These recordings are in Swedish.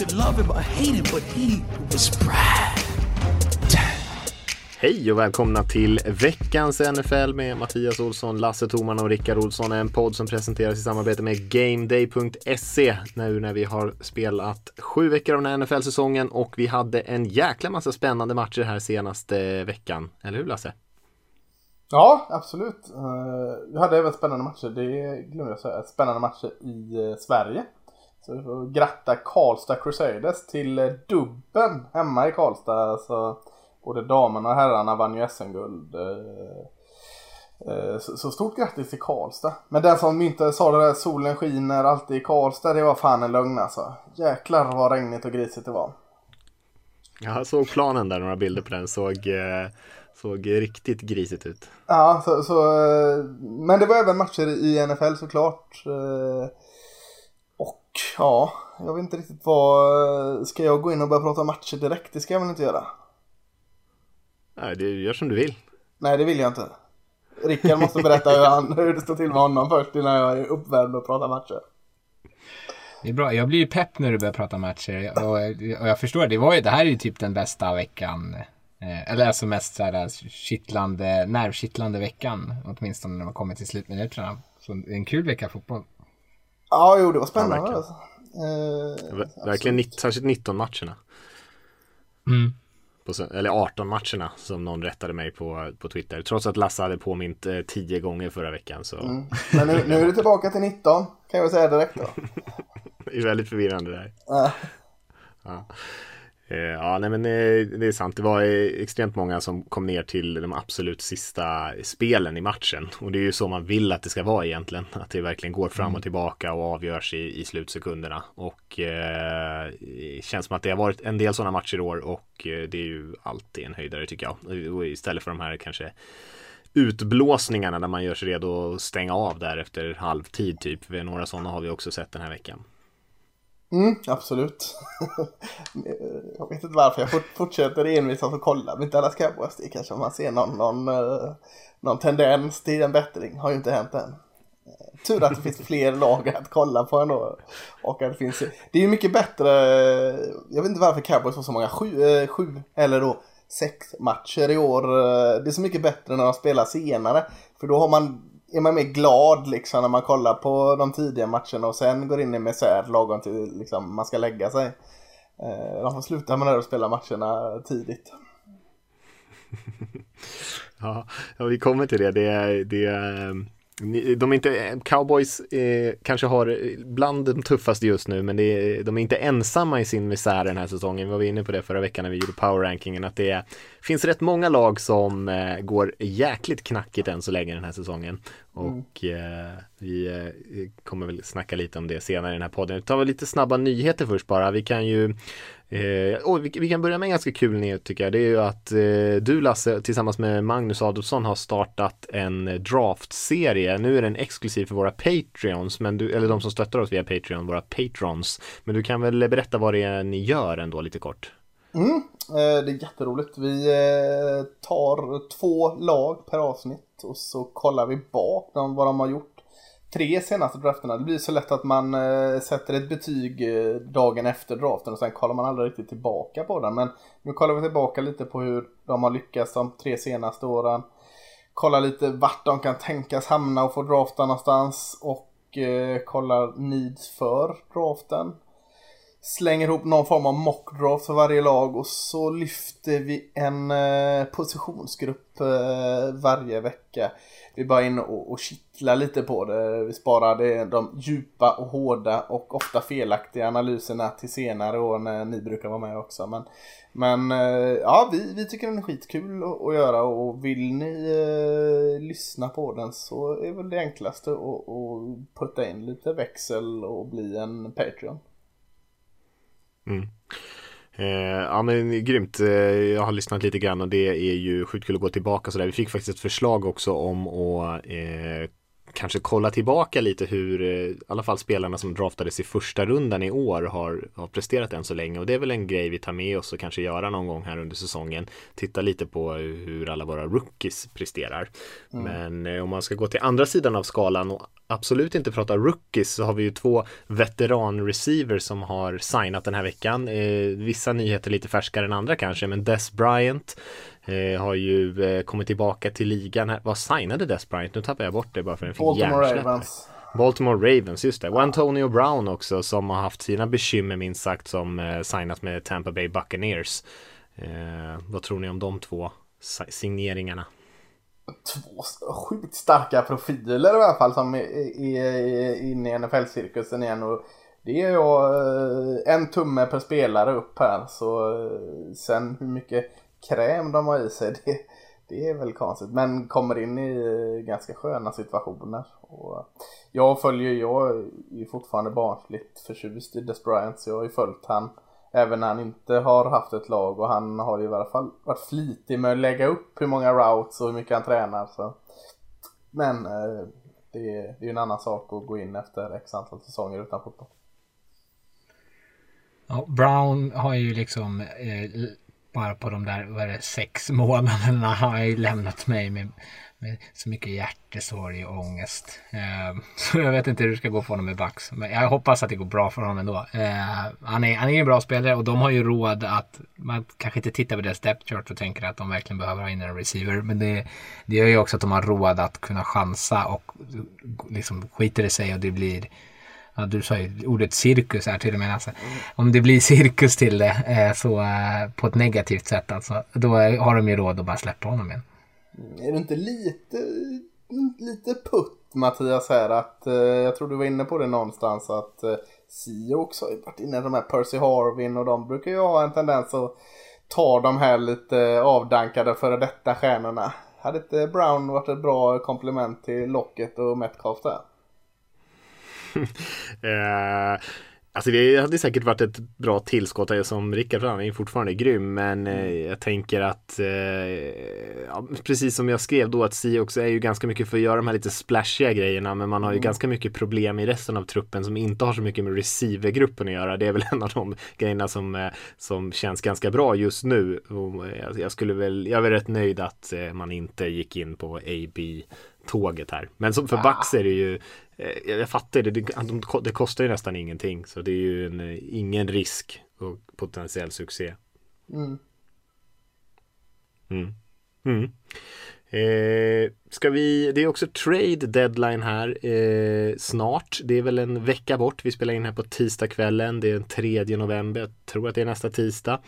Could love him or hate him, but he was Brad. Hej och välkomna till veckans NFL med Mattias Olsson, Lasse Toman och Rickard Olsson. En podd som presenteras i samarbete med GameDay.se nu när vi har spelat sju veckor av den här NFL-säsongen och vi hade en jäkla massa spännande matcher här senaste veckan. Eller hur Lasse? Ja, absolut. Uh, vi hade även spännande matcher, det glömde jag säga, spännande matcher i uh, Sverige. Så vi får gratta Karlstad Crusaders till uh, dubben hemma i Karlstad. Så både damerna och herrarna vann ju SM-guld. Så stort grattis till Karlstad. Men den som inte sa det där solen skiner alltid i Karlstad, det var fan en lögn alltså. Jäklar vad regnigt och grisigt det var. Jag såg planen där, några bilder på den, såg, såg riktigt grisigt ut. Ja, så, så, men det var även matcher i NFL såklart. Och ja, jag vet inte riktigt vad, ska jag gå in och börja prata matcher direkt? Det ska jag väl inte göra? Nej, du gör som du vill. Nej, det vill jag inte. Rickard måste berätta hur, han, hur det står till med honom först innan jag är uppvärmd och pratar matcher. Det är bra. Jag blir ju pepp när du börjar prata matcher. Och, och jag förstår, det, var ju, det här är ju typ den bästa veckan. Eh, eller alltså mest kittlande, nervkittlande veckan. Åtminstone när man kommer till slutminuterna. Så det är en kul vecka fotboll. Ja, jo, det var spännande. Ja, verkligen, alltså. eh, verkligen särskilt 19 matcherna. Mm på, eller 18 matcherna som någon rättade mig på, på Twitter. Trots att Lasse hade påmint eh, 10 gånger förra veckan. Så. Mm. Men nu, nu är du tillbaka till 19 kan jag säga direkt då. det är väldigt förvirrande där. Äh. Ja. Eh, ja, nej men eh, det är sant. Det var eh, extremt många som kom ner till de absolut sista spelen i matchen. Och det är ju så man vill att det ska vara egentligen. Att det verkligen går fram och mm. tillbaka och avgörs i, i slutsekunderna. Och eh, det känns som att det har varit en del sådana matcher i år och det är ju alltid en höjdare tycker jag. Och istället för de här kanske utblåsningarna där man gör sig redo att stänga av där efter halvtid typ. Några sådana har vi också sett den här veckan. Mm, absolut. jag vet inte varför jag fortsätter envisas och kolla med Dallas Cowboys. Det kanske man ser någon, någon, eh, någon tendens till en bättring. Har ju inte hänt än. Eh, tur att det finns fler lag att kolla på ändå. Och att det finns, det är ju mycket bättre, jag vet inte varför Cowboys har så många, sju, eh, sju eller då sex matcher i år. Det är så mycket bättre när de spelar senare. För då har man är man mer glad liksom när man kollar på de tidiga matcherna och sen går in i misär lagom till liksom, man ska lägga sig. Eh, de får sluta med det och spela matcherna tidigt. ja, ja, vi kommer till det. Det, det de är inte, cowboys eh, kanske har bland de tuffaste just nu men är, de är inte ensamma i sin misär den här säsongen. Vi var inne på det förra veckan när vi gjorde powerrankingen att det finns rätt många lag som eh, går jäkligt knackigt än så länge den här säsongen. Och mm. eh, vi eh, kommer väl snacka lite om det senare i den här podden. Vi tar väl lite snabba nyheter först bara. Vi kan ju Eh, och vi, vi, kan börja med en ganska kul nyhet tycker jag. Det är ju att eh, du Lasse tillsammans med Magnus Adolfsson har startat en draftserie. Nu är den exklusiv för våra Patreons, men du, eller de som stöttar oss via Patreon, våra Patrons. Men du kan väl berätta vad det är ni gör ändå lite kort? Mm, eh, det är jätteroligt. Vi eh, tar två lag per avsnitt och så kollar vi bak vad de har gjort tre senaste drafterna. Det blir så lätt att man eh, sätter ett betyg eh, dagen efter draften och sen kollar man aldrig riktigt tillbaka på den. Men nu kollar vi tillbaka lite på hur de har lyckats de tre senaste åren. Kollar lite vart de kan tänkas hamna och få drafta någonstans och eh, kollar needs för draften. Slänger ihop någon form av mockdraft för varje lag och så lyfter vi en eh, positionsgrupp eh, varje vecka vi bara in och, och kittlar lite på det. Vi sparar det, de djupa och hårda och ofta felaktiga analyserna till senare år när ni brukar vara med också. Men, men eh, ja, vi, vi tycker den är skitkul att, att göra och vill ni eh, lyssna på den så är väl det enklaste att, att putta in lite växel och bli en Patreon. Mm. Eh, ja men grymt. Eh, jag har lyssnat lite grann och det är ju sjukt kul att gå tillbaka sådär. Vi fick faktiskt ett förslag också om att eh, kanske kolla tillbaka lite hur eh, i alla fall spelarna som draftades i första rundan i år har, har presterat än så länge och det är väl en grej vi tar med oss och kanske göra någon gång här under säsongen. Titta lite på hur alla våra rookies presterar. Mm. Men eh, om man ska gå till andra sidan av skalan och absolut inte prata rookies så har vi ju två veteran-receivers som har signat den här veckan. Eh, vissa nyheter lite färskare än andra kanske, men Des Bryant Eh, har ju eh, kommit tillbaka till ligan. Vad signade Des Bryant? Nu tappar jag bort det bara för den fick Baltimore Ravens. Baltimore Ravens, just det. Och Antonio Brown också som har haft sina bekymmer minst sagt som eh, signat med Tampa Bay Buccaneers. Eh, vad tror ni om de två signeringarna? Två sjukt starka profiler i alla fall som är, är inne i NFL-cirkusen igen. Och det är jag eh, en tumme per spelare upp här. Så eh, sen hur mycket kräm de har i sig, det, det är väl konstigt. Men kommer in i eh, ganska sköna situationer. Och jag följer, jag är fortfarande barnsligt förtjust i Des Bryant, så jag har ju följt han även när han inte har haft ett lag och han har ju i alla fall varit flitig med att lägga upp hur många routes och hur mycket han tränar. Så. Men eh, det, är, det är en annan sak att gå in efter x antal säsonger utan fotboll. Ja, Brown har ju liksom eh, bara på de där vad det, sex månaderna har jag ju lämnat mig med, med så mycket hjärtesorg och ångest. Eh, så jag vet inte hur det ska gå för honom med Bucks. Men jag hoppas att det går bra för honom ändå. Eh, han, är, han är en bra spelare och de har ju råd att man kanske inte tittar på deras depth chart och tänker att de verkligen behöver ha in en receiver. Men det, det gör ju också att de har råd att kunna chansa och liksom skiter det sig och det blir ja, du sa ju ordet cirkus här till och med. Alltså, om det blir cirkus till det eh, så eh, på ett negativt sätt alltså, då har de ju råd att bara släppa honom igen. Mm. Är du inte lite, lite putt Mattias här att eh, jag tror du var inne på det någonstans att eh, Sio också har varit inne de här Percy Harvin och de brukar ju ha en tendens att ta de här lite avdankade före detta stjärnorna. Hade inte Brown varit ett bra komplement till Locket och Metcalf där? uh... Alltså det hade säkert varit ett bra tillskott som Rickard han är fortfarande grym men eh, mm. jag tänker att eh, ja, precis som jag skrev då att Siox är ju ganska mycket för att göra de här lite splashiga grejerna men man har ju mm. ganska mycket problem i resten av truppen som inte har så mycket med receivergruppen att göra. Det är väl en av de grejerna som, eh, som känns ganska bra just nu. Jag, skulle väl, jag är väl rätt nöjd att man inte gick in på AB tåget här. Men som för ah. Bucks är det ju Eh, jag fattar det, det, det kostar ju nästan ingenting. Så det är ju en, eh, ingen risk och potentiell succé. Mm. Mm. Mm. Eh, ska vi, det är också trade deadline här eh, snart. Det är väl en vecka bort. Vi spelar in här på tisdagskvällen. Det är den 3 november. Jag tror att det är nästa tisdag.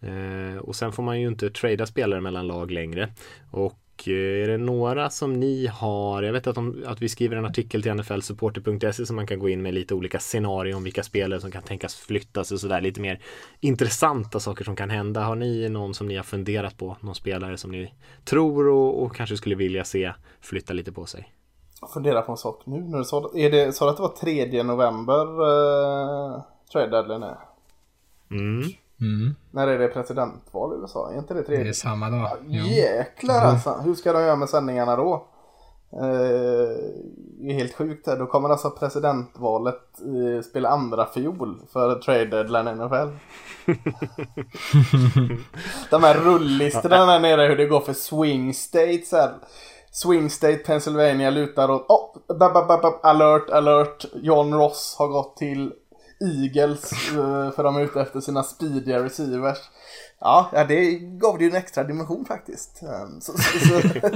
Eh, och sen får man ju inte trada spelare mellan lag längre. Och Eh, är det några som ni har, jag vet att, de, att vi skriver en artikel till nflsupporter.se som man kan gå in med lite olika scenarier om vilka spelare som kan tänkas flyttas och sådär lite mer intressanta saker som kan hända. Har ni någon som ni har funderat på, någon spelare som ni tror och, och kanske skulle vilja se flytta lite på sig? Jag funderar på en sak nu när du sa är det. Sa du att det var 3 november eh, trade deadline är? Mm. Mm. När är det presidentval i USA? Är inte det tredje? Det är samma dag. Ja, jäklar alltså. Hur ska de göra med sändningarna då? Eh, det är helt sjukt här. Då kommer alltså presidentvalet eh, spela andra fiol för trade deadline NFL. de här rullistorna där nere hur det går för swing states här. Swing State, Pennsylvania lutar åt... Oh, alert, alert. John Ross har gått till Eagles eh, för de är ute efter sina speediga receivers. Ja, det gav det ju en extra dimension faktiskt. Ehm, så, så, så,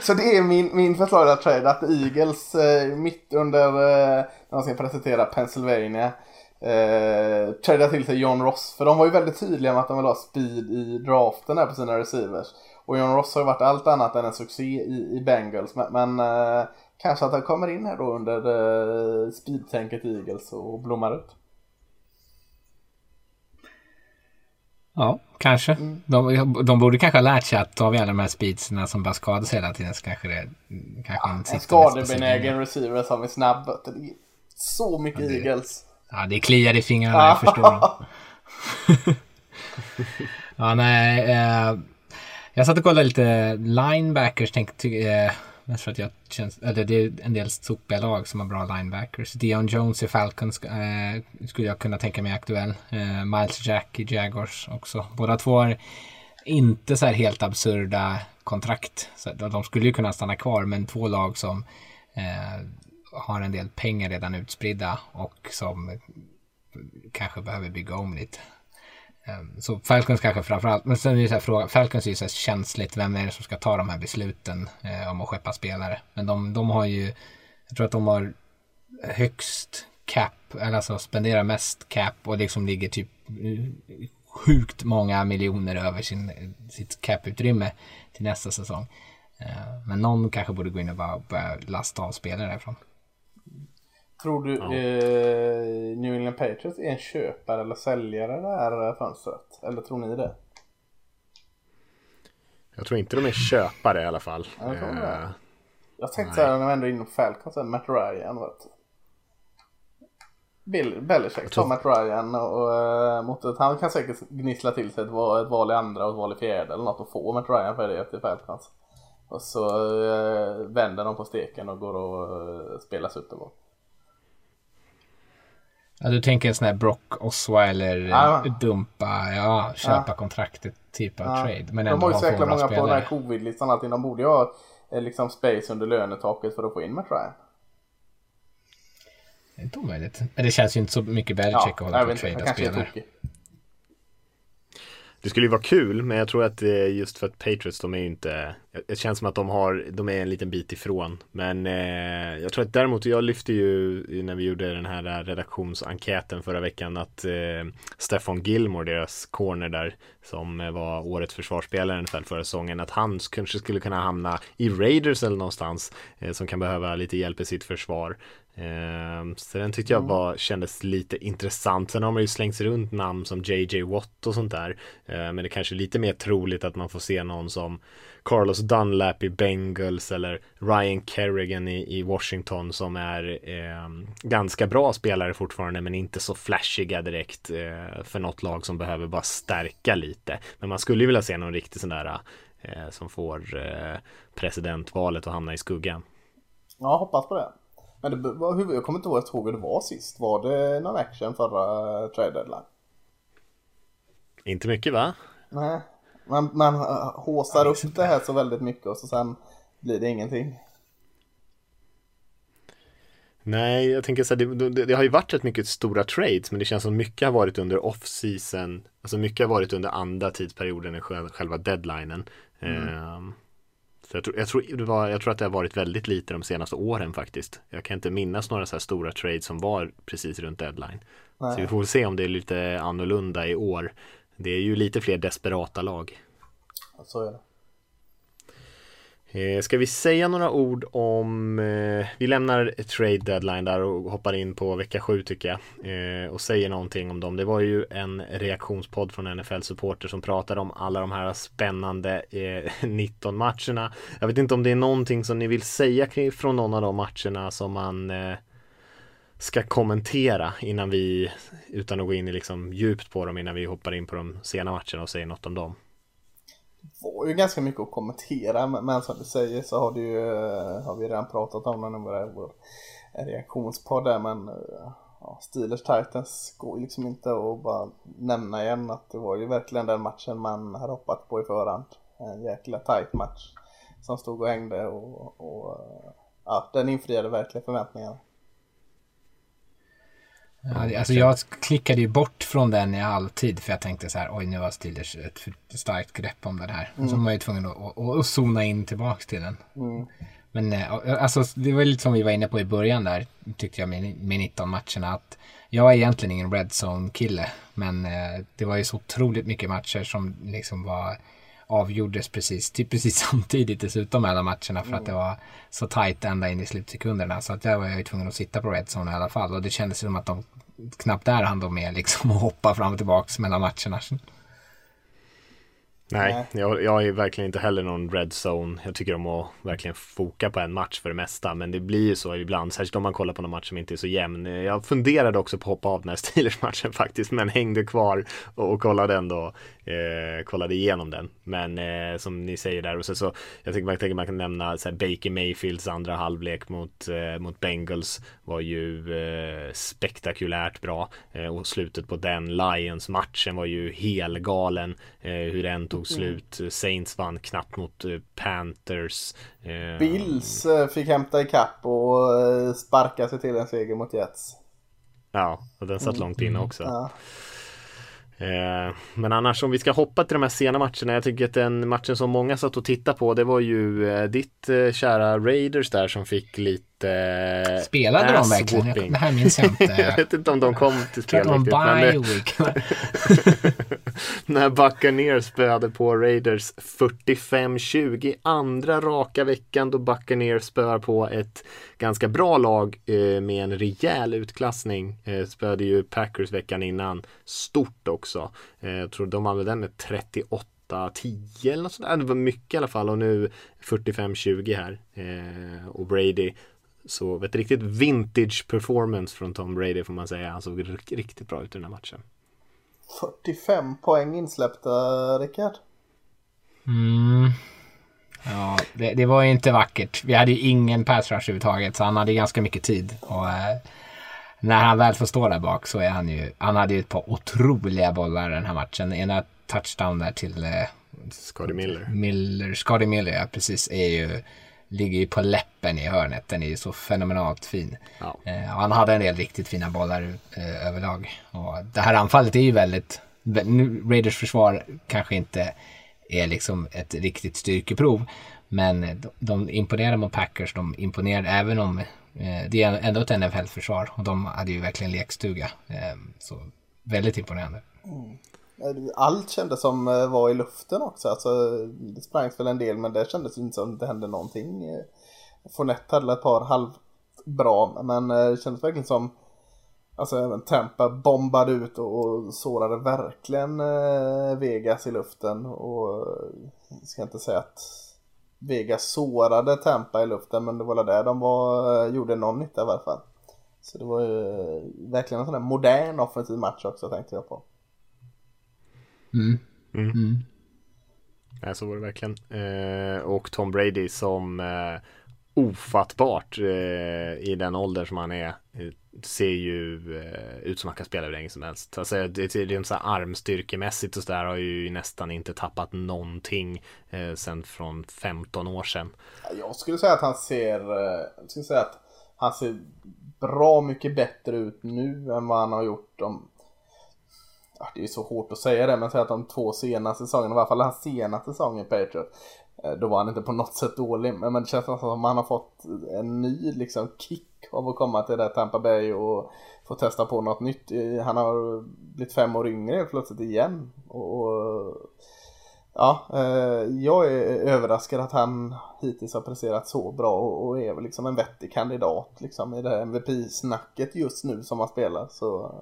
så det är min, min förslag trade att Eagles eh, mitt under eh, när de ska presentera Pennsylvania eh, tradar till sig John Ross. För de var ju väldigt tydliga med att de vill ha speed i draften här på sina receivers. Och John Ross har ju varit allt annat än en succé i, i Bengals. Men, men eh, kanske att han kommer in här då under eh, speedtänket Eagles och blommar ut. Ja, kanske. Mm. De, de borde kanske ha lärt sig att vi alla de här speedsarna som bara skadar sig hela tiden så kanske det kanske ja, En skadebenägen receiver som är snabb. Det är så mycket ja, det, eagles. Ja, det kliar i fingrarna, jag förstår. ja, nej. Eh, jag satt och kollade lite linebackers. Tänkte, eh, mest för att jag känns, eller det är en del sopiga lag som har bra linebackers. Dion Jones i Falcons eh, skulle jag kunna tänka mig aktuell. Eh, Miles Jack i Jaguars också. Båda två har inte så här helt absurda kontrakt. Så de skulle ju kunna stanna kvar, men två lag som eh, har en del pengar redan utspridda och som kanske behöver bygga om lite. Ehm, så Falcons kanske framförallt, men sen är det så här frågan, Falcons är ju så här känsligt, vem är det som ska ta de här besluten eh, om att skeppa spelare? Men de, de har ju, jag tror att de har högst cap, eller alltså spenderar mest cap och liksom ligger typ eh, sjukt många miljoner över sin, sitt cap-utrymme till nästa säsong. Eh, men någon kanske borde gå in och bara börja lasta av spelare därifrån. Tror du ja. eh, New England Patriots är en köpare eller säljare det här fönstret? Eller tror ni det? Jag tror inte de är köpare i alla fall. Jag, tror eh, jag tänkte såhär när vi ändå är inne på Falcons, Matt Ryan vet Bill Belichick tar Matt Ryan och, och eh, mot ett, han kan säkert gnissla till sig ett, ett val i andra och ett val i fjärde eller något och få Matt Ryan för det till Falcons. Och så eh, vänder de på steken och går och eh, spelar Super Bowl. Ja, du tänker en sån här Brock Osweiler ja. dumpa, ja, köpa ja. kontraktet typ av ja. trade. Men de har ju så jäkla många spelare. på den här covid-listan allting. De borde ju ha eh, liksom space under lönetaket för att få in Matt Ryan. Det är inte omöjligt. Men det känns ju inte så mycket Belichick ja, att hålla på och trada spelare. Det skulle ju vara kul, men jag tror att just för att Patriots, de är ju inte Det känns som att de har, de är en liten bit ifrån. Men eh, jag tror att däremot, jag lyfte ju när vi gjorde den här redaktionsenkäten förra veckan att eh, Stefan Gilmore, deras corner där Som var årets försvarsspelare ungefär förra säsongen Att han kanske skulle kunna hamna i Raiders eller någonstans eh, Som kan behöva lite hjälp i sitt försvar så den tyckte jag mm. var, kändes lite intressant. Sen har man ju slängt runt namn som JJ Watt och sånt där. Ehm, men det är kanske är lite mer troligt att man får se någon som Carlos Dunlap i Bengals eller Ryan Kerrigan i, i Washington som är eh, ganska bra spelare fortfarande men inte så flashiga direkt eh, för något lag som behöver bara stärka lite. Men man skulle ju vilja se någon riktig sån där eh, som får eh, presidentvalet att hamna i skuggan. Ja, hoppas på det. Men det var, jag kommer inte ihåg hur det var sist. Var det någon action förra uh, trade deadline? Inte mycket va? Nej, man, man håsar upp det här så väldigt mycket och så sen blir det ingenting. Nej, jag tänker så här, det, det, det, har ju varit rätt mycket stora trades, men det känns som mycket har varit under off-season. Alltså mycket har varit under andra tidsperioden än själva deadlinen. Mm. Um, så jag tror, jag, tror, var, jag tror att det har varit väldigt lite de senaste åren faktiskt. Jag kan inte minnas några så här stora trades som var precis runt deadline. Nej. Så vi får se om det är lite annorlunda i år. Det är ju lite fler desperata lag. Ja, så är det. Eh, ska vi säga några ord om, eh, vi lämnar trade deadline där och hoppar in på vecka 7 tycker jag. Eh, och säger någonting om dem. Det var ju en reaktionspodd från NFL-supporter som pratade om alla de här spännande eh, 19 matcherna. Jag vet inte om det är någonting som ni vill säga från någon av de matcherna som man eh, ska kommentera innan vi, utan att gå in i liksom djupt på dem, innan vi hoppar in på de sena matcherna och säger något om dem var ju ganska mycket att kommentera men som du säger så har, ju, eh, har vi redan pratat om den i vår reaktionspodd där men eh, ja, Steelers Titans går ju liksom inte att bara nämna igen att det var ju verkligen den matchen man hade hoppat på i förhand. En jäkla tight match som stod och hängde och, och eh, ja, den infriade verkligen förväntningarna. Ja, alltså jag klickade ju bort från den i alltid för jag tänkte så här, oj nu har Steelers ett starkt grepp om det här. Mm. Så var jag ju tvungen att, att, att, zona in tillbaks till den. Mm. Men eh, alltså det var lite som vi var inne på i början där, tyckte jag med, med 19 matcherna. att Jag är egentligen ingen red zone kille, men eh, det var ju så otroligt mycket matcher som liksom var avgjordes precis, typ precis samtidigt dessutom alla matcherna för mm. att det var så tajt ända in i slutsekunderna. Så att där var jag ju tvungen att sitta på red zone i alla fall och det kändes som att de knappt där hann de med liksom att hoppa fram och tillbaka mellan matcherna. Nej, jag, jag är verkligen inte heller någon red zone. Jag tycker om att verkligen foka på en match för det mesta. Men det blir ju så ibland, särskilt om man kollar på någon match som inte är så jämn. Jag funderade också på att hoppa av den här Steelers-matchen faktiskt, men hängde kvar och, och kollade ändå, eh, kollade igenom den. Men eh, som ni säger där, och så, så jag tycker tänker man kan nämna så här, Baker Mayfields andra halvlek mot, eh, mot Bengals var ju eh, spektakulärt bra. Eh, och slutet på den Lions-matchen var ju helgalen. Eh, hur den tog slut. Saints vann knappt mot eh, Panthers. Eh, Bills fick hämta ikapp och sparka sig till en seger mot Jets. Ja, och den satt långt inne också. Ja. Men annars om vi ska hoppa till de här sena matcherna. Jag tycker att den matchen som många satt och tittade på det var ju ditt kära Raiders där som fick lite eh, Spelade de verkligen? Det här minns jag inte. Jag vet inte om de kom till spel riktigt. Men, week. när Buccaneers spöade på Raiders 45-20 andra raka veckan då Buccaneers spöar på ett ganska bra lag eh, med en rejäl utklassning. Eh, spöade ju Packers veckan innan stort också. Eh, jag tror de använde den med 38 10 eller något sånt där. Det var mycket i alla fall och nu 45-20 här. Eh, och Brady så ett riktigt vintage performance från Tom Brady får man säga. Han såg rik- riktigt bra ut i den här matchen. 45 poäng insläppta, Rickard. Mm. Ja, det, det var ju inte vackert. Vi hade ju ingen pass rush överhuvudtaget, så han hade ganska mycket tid. Och eh, när han väl får stå där bak så är han ju, han hade ju ett par otroliga bollar den här matchen. Ena touchdown där till eh, Scotty Miller. Miller, Scotty Miller, ja precis, är ju, ligger ju på läppen i hörnet. Den är ju så fenomenalt fin. Ja. Eh, han hade en del riktigt fina bollar eh, överlag. Och det här anfallet är ju väldigt, nu, Raiders försvar kanske inte är liksom ett riktigt styrkeprov. Men de, de imponerar mot Packers, de imponerar även om eh, det är ändå ett NFL-försvar. Och de hade ju verkligen lekstuga. Eh, så väldigt imponerande. Allt kändes som eh, var i luften också. Alltså, det sprangs väl en del men det kändes inte som det hände någonting. Eh, Fonette hade ett par halvbra men eh, det kändes verkligen som Alltså även Tampa bombade ut och, sårade verkligen Vegas i luften. Och jag ska inte säga att Vegas sårade Tampa i luften men det var väl där de var, gjorde någon nytta i alla fall. Så det var ju verkligen en sån där modern offensiv match också tänkte jag på. Nej, så var det verkligen. Eh, och Tom Brady som eh, ofattbart eh, i den ålder som han är eh, ser ju eh, ut som han kan spela hur länge som helst. Alltså, det, det är så här armstyrkemässigt och så där har ju nästan inte tappat någonting eh, sen från 15 år sedan. Jag skulle säga att han ser, jag skulle säga att han ser bra mycket bättre ut nu än vad han har gjort de, ja, det är ju så hårt att säga det, men säg att de två senaste säsongerna, i alla fall hans senaste säsong i Patriot, eh, då var han inte på något sätt dålig, men det känns nästan som att han har fått en ny liksom kick av att komma till det där Tampa Bay och få testa på något nytt. Eh, han har blivit fem år yngre helt plötsligt igen. Och, och Ja, eh, jag är överraskad att han hittills har presterat så bra och, är väl liksom en vettig kandidat liksom i det här MVP-snacket just nu som han spelar. Så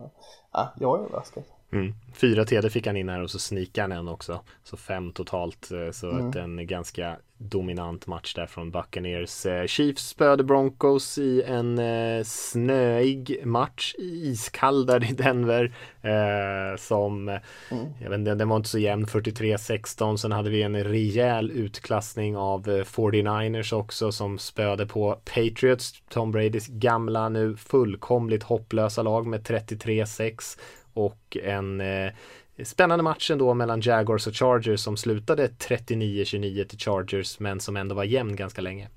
ja, jag är överraskad. Mm. Fyra TD fick han in här och så sneakade han en också. Så fem totalt. eh, Så att en ganska dominant match där från Buccaneers. Eh, Chiefs spöade Broncos i en eh, snöig match. Iskall där i Denver. Eh, som, eh, jag vet inte, den var inte så jämn. 43-16. Sen hade vi en rejäl utklassning av eh, 49ers också som spöade på Patriots. Tom Bradys gamla nu fullkomligt hopplösa lag med 33-6 och en eh, spännande match ändå mellan Jaguars och Chargers som slutade 39-29 till Chargers men som ändå var jämn ganska länge.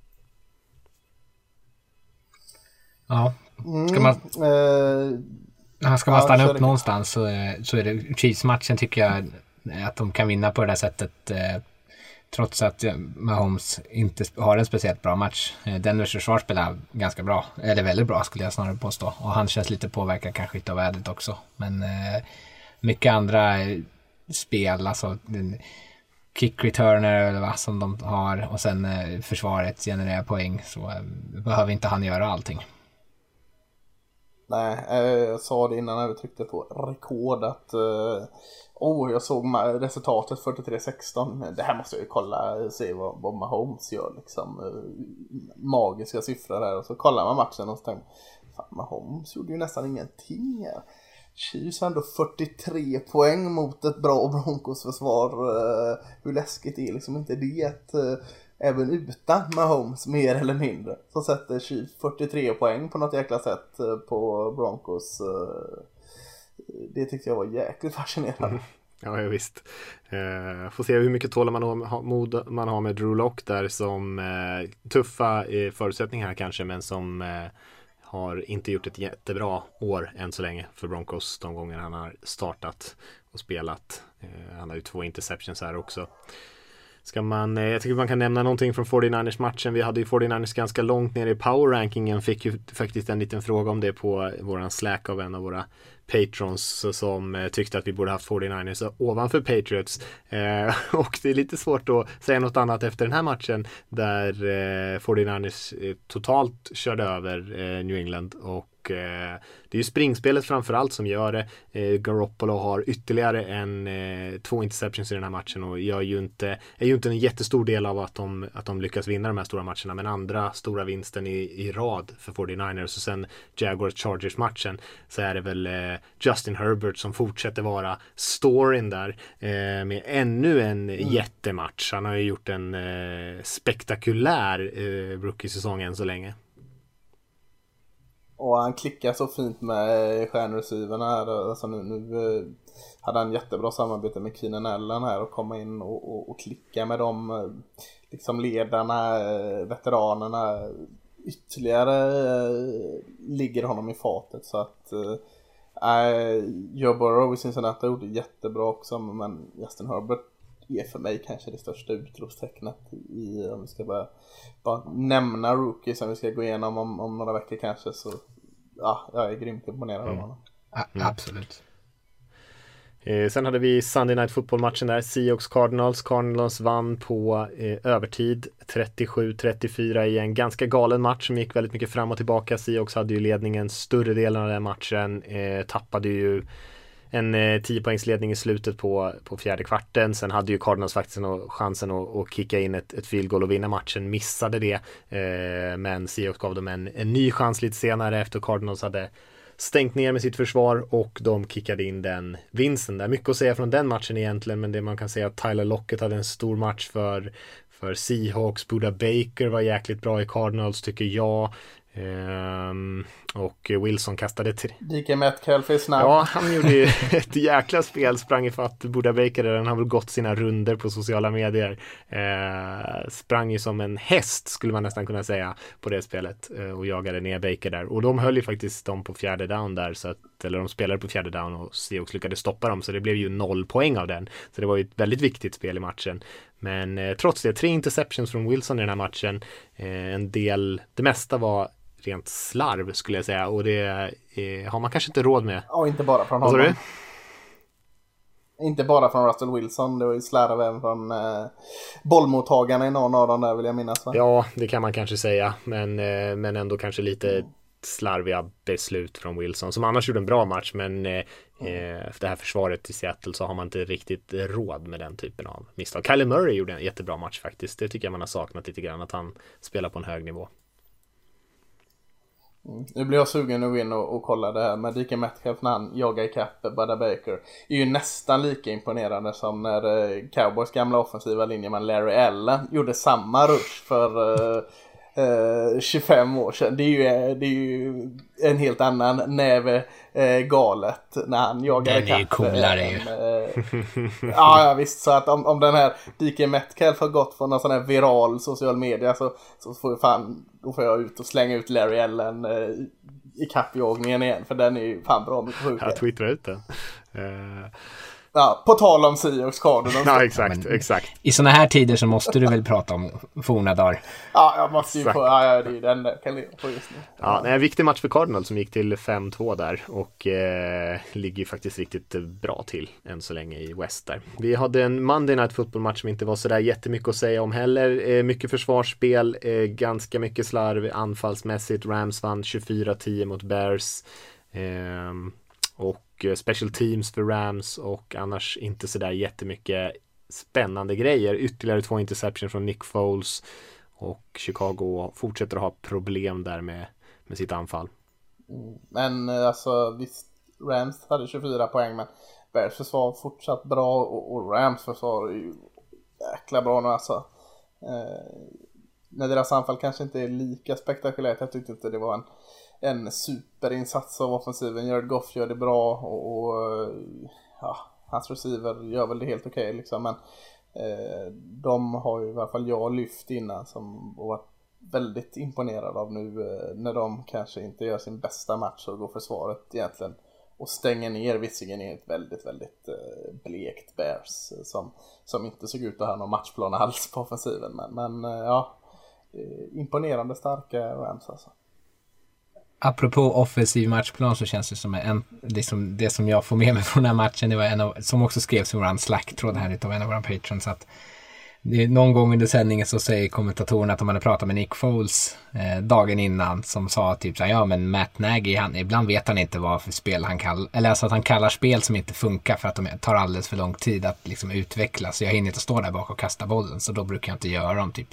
Ja, ska man, Eh, Ja, Ska man Ja, stanna kör upp det. någonstans så, är- så är det Chiefs-matchen tycker jag att de kan vinna på det där sättet. Trots att Mahomes inte har en speciellt bra match. Eh, Denvers försvar spelar ganska bra, eller väldigt bra skulle jag snarare påstå. Och han känns lite påverkad kanske utav vädret också. Men eh, mycket andra eh, spel, alltså kick returner eller vad som de har och sen eh, försvaret genererar poäng så eh, behöver inte han göra allting. Nej, eh, jag sa det innan när vi tryckte på rekord att Oh, jag såg resultatet 43-16. Det här måste jag ju kolla, och se vad, vad Mahomes gör liksom. Eh, magiska siffror här och så kollar man matchen och så tänker Fan, Mahomes gjorde ju nästan ingenting här. Chiefs ändå 43 poäng mot ett bra Broncos försvar. Eh, hur läskigt är liksom inte det? Eh, även utan Mahomes mer eller mindre så sätter Chiefs 43 poäng på något jäkla sätt på Broncos. Det tyckte jag var jäkligt fascinerande. Mm. Ja, ja visst. Eh, får se hur mycket tålamod man har med Drew Lock där som eh, tuffa eh, förutsättningar kanske men som eh, har inte gjort ett jättebra år än så länge för Broncos de gånger han har startat och spelat. Eh, han har ju två interceptions här också. Ska man, eh, jag tycker man kan nämna någonting från 49ers matchen. Vi hade ju 49ers ganska långt ner i power rankingen. Fick ju faktiskt en liten fråga om det på våran slack av en av våra patrons som eh, tyckte att vi borde haft 49ers ovanför Patriots. Eh, och det är lite svårt att säga något annat efter den här matchen där eh, 49ers eh, totalt körde över eh, New England och eh, det är ju springspelet framförallt som gör det. Eh, Garoppolo har ytterligare en, eh, två interceptions i den här matchen och gör ju inte, är ju inte en jättestor del av att de, att de lyckas vinna de här stora matcherna. Men andra stora vinsten i, i rad för 49ers och sen Jaguars Chargers matchen så är det väl eh, Justin Herbert som fortsätter vara storyn där med ännu en mm. jättematch. Han har ju gjort en spektakulär rookie-säsong än så länge. Och han klickar så fint med stjärnreceiverna här. Alltså nu, nu eh, hade han jättebra samarbete med Keenan Allen här och komma in och, och, och klicka med de eh, liksom ledarna, eh, veteranerna. Ytterligare ligger honom i fatet så att äh, Joe Burrow i Cincinnati gjorde jättebra också men Justin Herbert är för mig kanske det största utropstecknet i, om vi ska bara, bara nämna rookies som vi ska gå igenom om, om några veckor kanske så ja, jag är grymt imponerad mm. av honom. Mm. Absolut. Eh, sen hade vi Sunday Night Football-matchen där, Seahawks Cardinals. Cardinals vann på eh, övertid 37-34 i en ganska galen match som gick väldigt mycket fram och tillbaka. Seahawks hade ju ledningen större delen av den matchen, eh, tappade ju en eh, 10 poängsledning i slutet på, på fjärde kvarten. Sen hade ju Cardinals faktiskt en, chansen att, att kicka in ett, ett field goal och vinna matchen, missade det. Eh, men Seahawks gav dem en, en ny chans lite senare efter Cardinals hade stängt ner med sitt försvar och de kickade in den vinsten. där. mycket att säga från den matchen egentligen men det man kan säga att Tyler Lockett hade en stor match för för Seahawks, Buda Baker var jäkligt bra i Cardinals tycker jag. Um, och Wilson kastade tre. DK Metcalf är snabb. Ja, han gjorde ju ett jäkla spel, sprang ifatt Buda Baker, den har väl gått sina runder på sociala medier. Uh, sprang ju som en häst skulle man nästan kunna säga på det spelet uh, och jagade ner Baker där. Och de höll ju faktiskt dem på fjärde down där, så att, eller de spelade på fjärde down och Seahawks lyckades stoppa dem, så det blev ju noll poäng av den. Så det var ju ett väldigt viktigt spel i matchen. Men eh, trots det, tre interceptions från Wilson i den här matchen. Eh, en del, det mesta var rent slarv skulle jag säga och det eh, har man kanske inte råd med. Och inte bara från honom. Inte bara från Russell Wilson, det var ju slarv även från eh, bollmottagarna i någon av dem där vill jag minnas. Va? Ja, det kan man kanske säga, men, eh, men ändå kanske lite mm. slarviga beslut från Wilson som annars gjorde en bra match, men eh, mm. eh, det här försvaret i Seattle så har man inte riktigt råd med den typen av misstag. Kylie Murray gjorde en jättebra match faktiskt. Det tycker jag man har saknat lite grann, att han spelar på en hög nivå. Mm. Nu blir jag sugen att gå in och, och kolla det här med DK Metcalf när han jagar ikapp Budda Baker. är ju nästan lika imponerande som när eh, Cowboys gamla offensiva linjeman Larry Allen gjorde samma rush för eh, eh, 25 år sedan. Det är, ju, eh, det är ju en helt annan näve eh, galet när han jagar ikapp. Den är ju coolare ju. ja, ja visst. Så att om, om den här DK Metcalf har gått från någon sån här viral social media så, så får fan då får jag ut och slänga ut Larry Ellen eh, i kappjagningen igen för den är ju fan bra mycket sjukare. Jag twittrar ut den. Uh... Ja, på tal om Seahawks Cardinals. Ja, exakt, exakt. I sådana här tider så måste du väl prata om forna dagar. Ja, jag måste ju få, ja, det är den där kan leva på just nu. Ja, det är en viktig match för Cardinals som gick till 5-2 där och eh, ligger ju faktiskt riktigt bra till än så länge i West där. Vi hade en Monday Night Football-match som inte var sådär jättemycket att säga om heller. Eh, mycket försvarsspel, eh, ganska mycket slarv anfallsmässigt. Rams vann 24-10 mot Bears. Ehm, och eh, special teams för Rams och annars inte sådär jättemycket spännande grejer. Ytterligare två interception från Nick Foles och Chicago fortsätter att ha problem där med, med sitt anfall. Men eh, alltså visst, Rams hade 24 poäng men Bears försvar fortsatt bra och, och Rams försvar är ju jäkla bra nu alltså. Eh, när deras anfall kanske inte är lika spektakulärt. Jag tyckte inte det var en, en superinsats av offensiven. Jared Goff gör det bra och, och eh, ja, hans receiver gör väl det helt okej okay, liksom. Men eh, de har ju i alla fall jag lyft innan som och varit väldigt imponerad av nu eh, när de kanske inte gör sin bästa match och går försvaret egentligen och stänger ner visserligen i ett väldigt, väldigt eh, blekt Bears eh, som, som inte såg ut att ha någon matchplan alls på offensiven. Men, men eh, ja, eh, imponerande starka Rams alltså. Apropå offensiv matchplan så känns det som en, liksom det som jag får med mig från den här matchen, det var en av, som också skrevs i vår Slack-tråd här utav en av våra patrons, att någon gång under sändningen så säger kommentatorerna att de hade pratat med Nick Foles eh, dagen innan som sa typ så här, ja men Matt Nagy, han, ibland vet han inte vad för spel han kallar, eller alltså att han kallar spel som inte funkar för att de tar alldeles för lång tid att liksom utvecklas. Jag hinner inte stå där bak och kasta bollen så då brukar jag inte göra dem typ.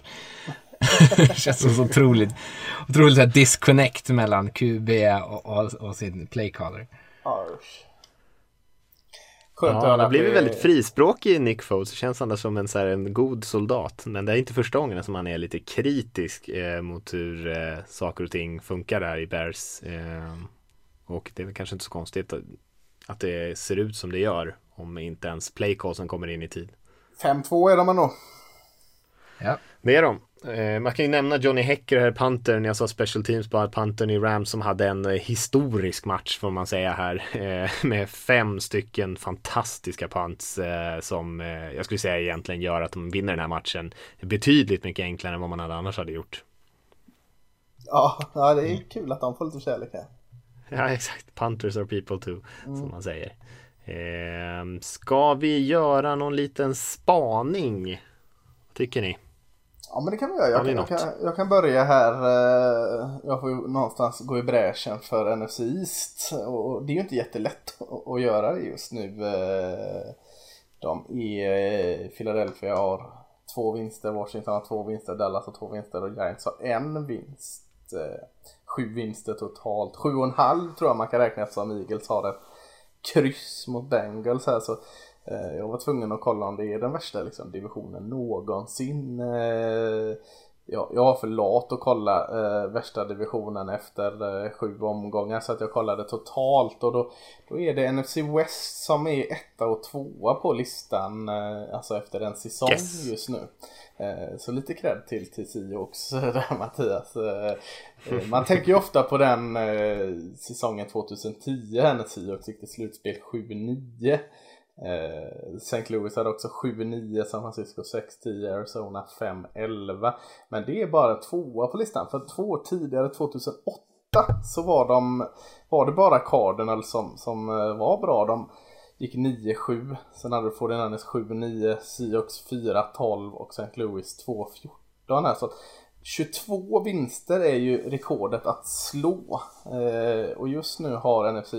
det känns som så otroligt, otroligt här disconnect mellan QB och, och, och sin playcaller. Arsch. Skönt ja, han har blivit väldigt frispråkig Nick Foles. Det känns annars som en, så här, en god soldat. Men det är inte första gången som han är lite kritisk eh, mot hur eh, saker och ting funkar där i Bears. Eh, och det är väl kanske inte så konstigt att, att det ser ut som det gör. Om inte ens playcallsen kommer in i tid. 5-2 är de ändå. Ja. Det är de. Eh, man kan ju nämna Johnny Hecker här, Pantern, jag sa special teams bara, Pantern i Rams som hade en eh, historisk match får man säga här. Eh, med fem stycken fantastiska punts som jag skulle säga egentligen gör att de vinner den här matchen betydligt mycket enklare än vad man hade annars hade gjort. Ja, ja det är kul att de får lite kärlek här. Ja, exakt. Punters are people too, mm. som man säger. ska vi göra någon liten spaning? Tycker ni? Ja men det kan vi göra. Jag, kan, jag, kan, jag kan börja här. Eh, jag får ju någonstans gå i bräschen för NFC East. Och det är ju inte jättelätt att göra det just nu. Eh, de i eh, Philadelphia har två vinster, Washington har två vinster, Dallas har två vinster och Giants har en vinst. Sju vinster totalt. Sju och en halv tror jag man kan räkna eftersom Eagles har ett kryss mot Bengals här. Så jag var tvungen att kolla om det är den värsta liksom, divisionen någonsin. Eh, jag, jag var för lat att kolla eh, värsta divisionen efter eh, sju omgångar så att jag kollade totalt och då, då är det NFC West som är etta och tvåa på listan eh, alltså efter en säsong yes. just nu. Eh, så lite cred till till också där Mattias. Man tänker ju ofta på den säsongen 2010 när Seahawks gick till slutspel 7-9. Eh, St. Louis hade också 7-9, San Francisco 6-10, Arizona 5-11. Men det är bara tvåa på listan. För två år tidigare, 2008, så var, de, var det bara Cardinals som, som eh, var bra. De gick 9-7. Sen hade du 49ers 7-9, Seahawks 4-12 och St. Louis 2-14 här. Så 22 vinster är ju rekordet att slå. Eh, och just nu har NFC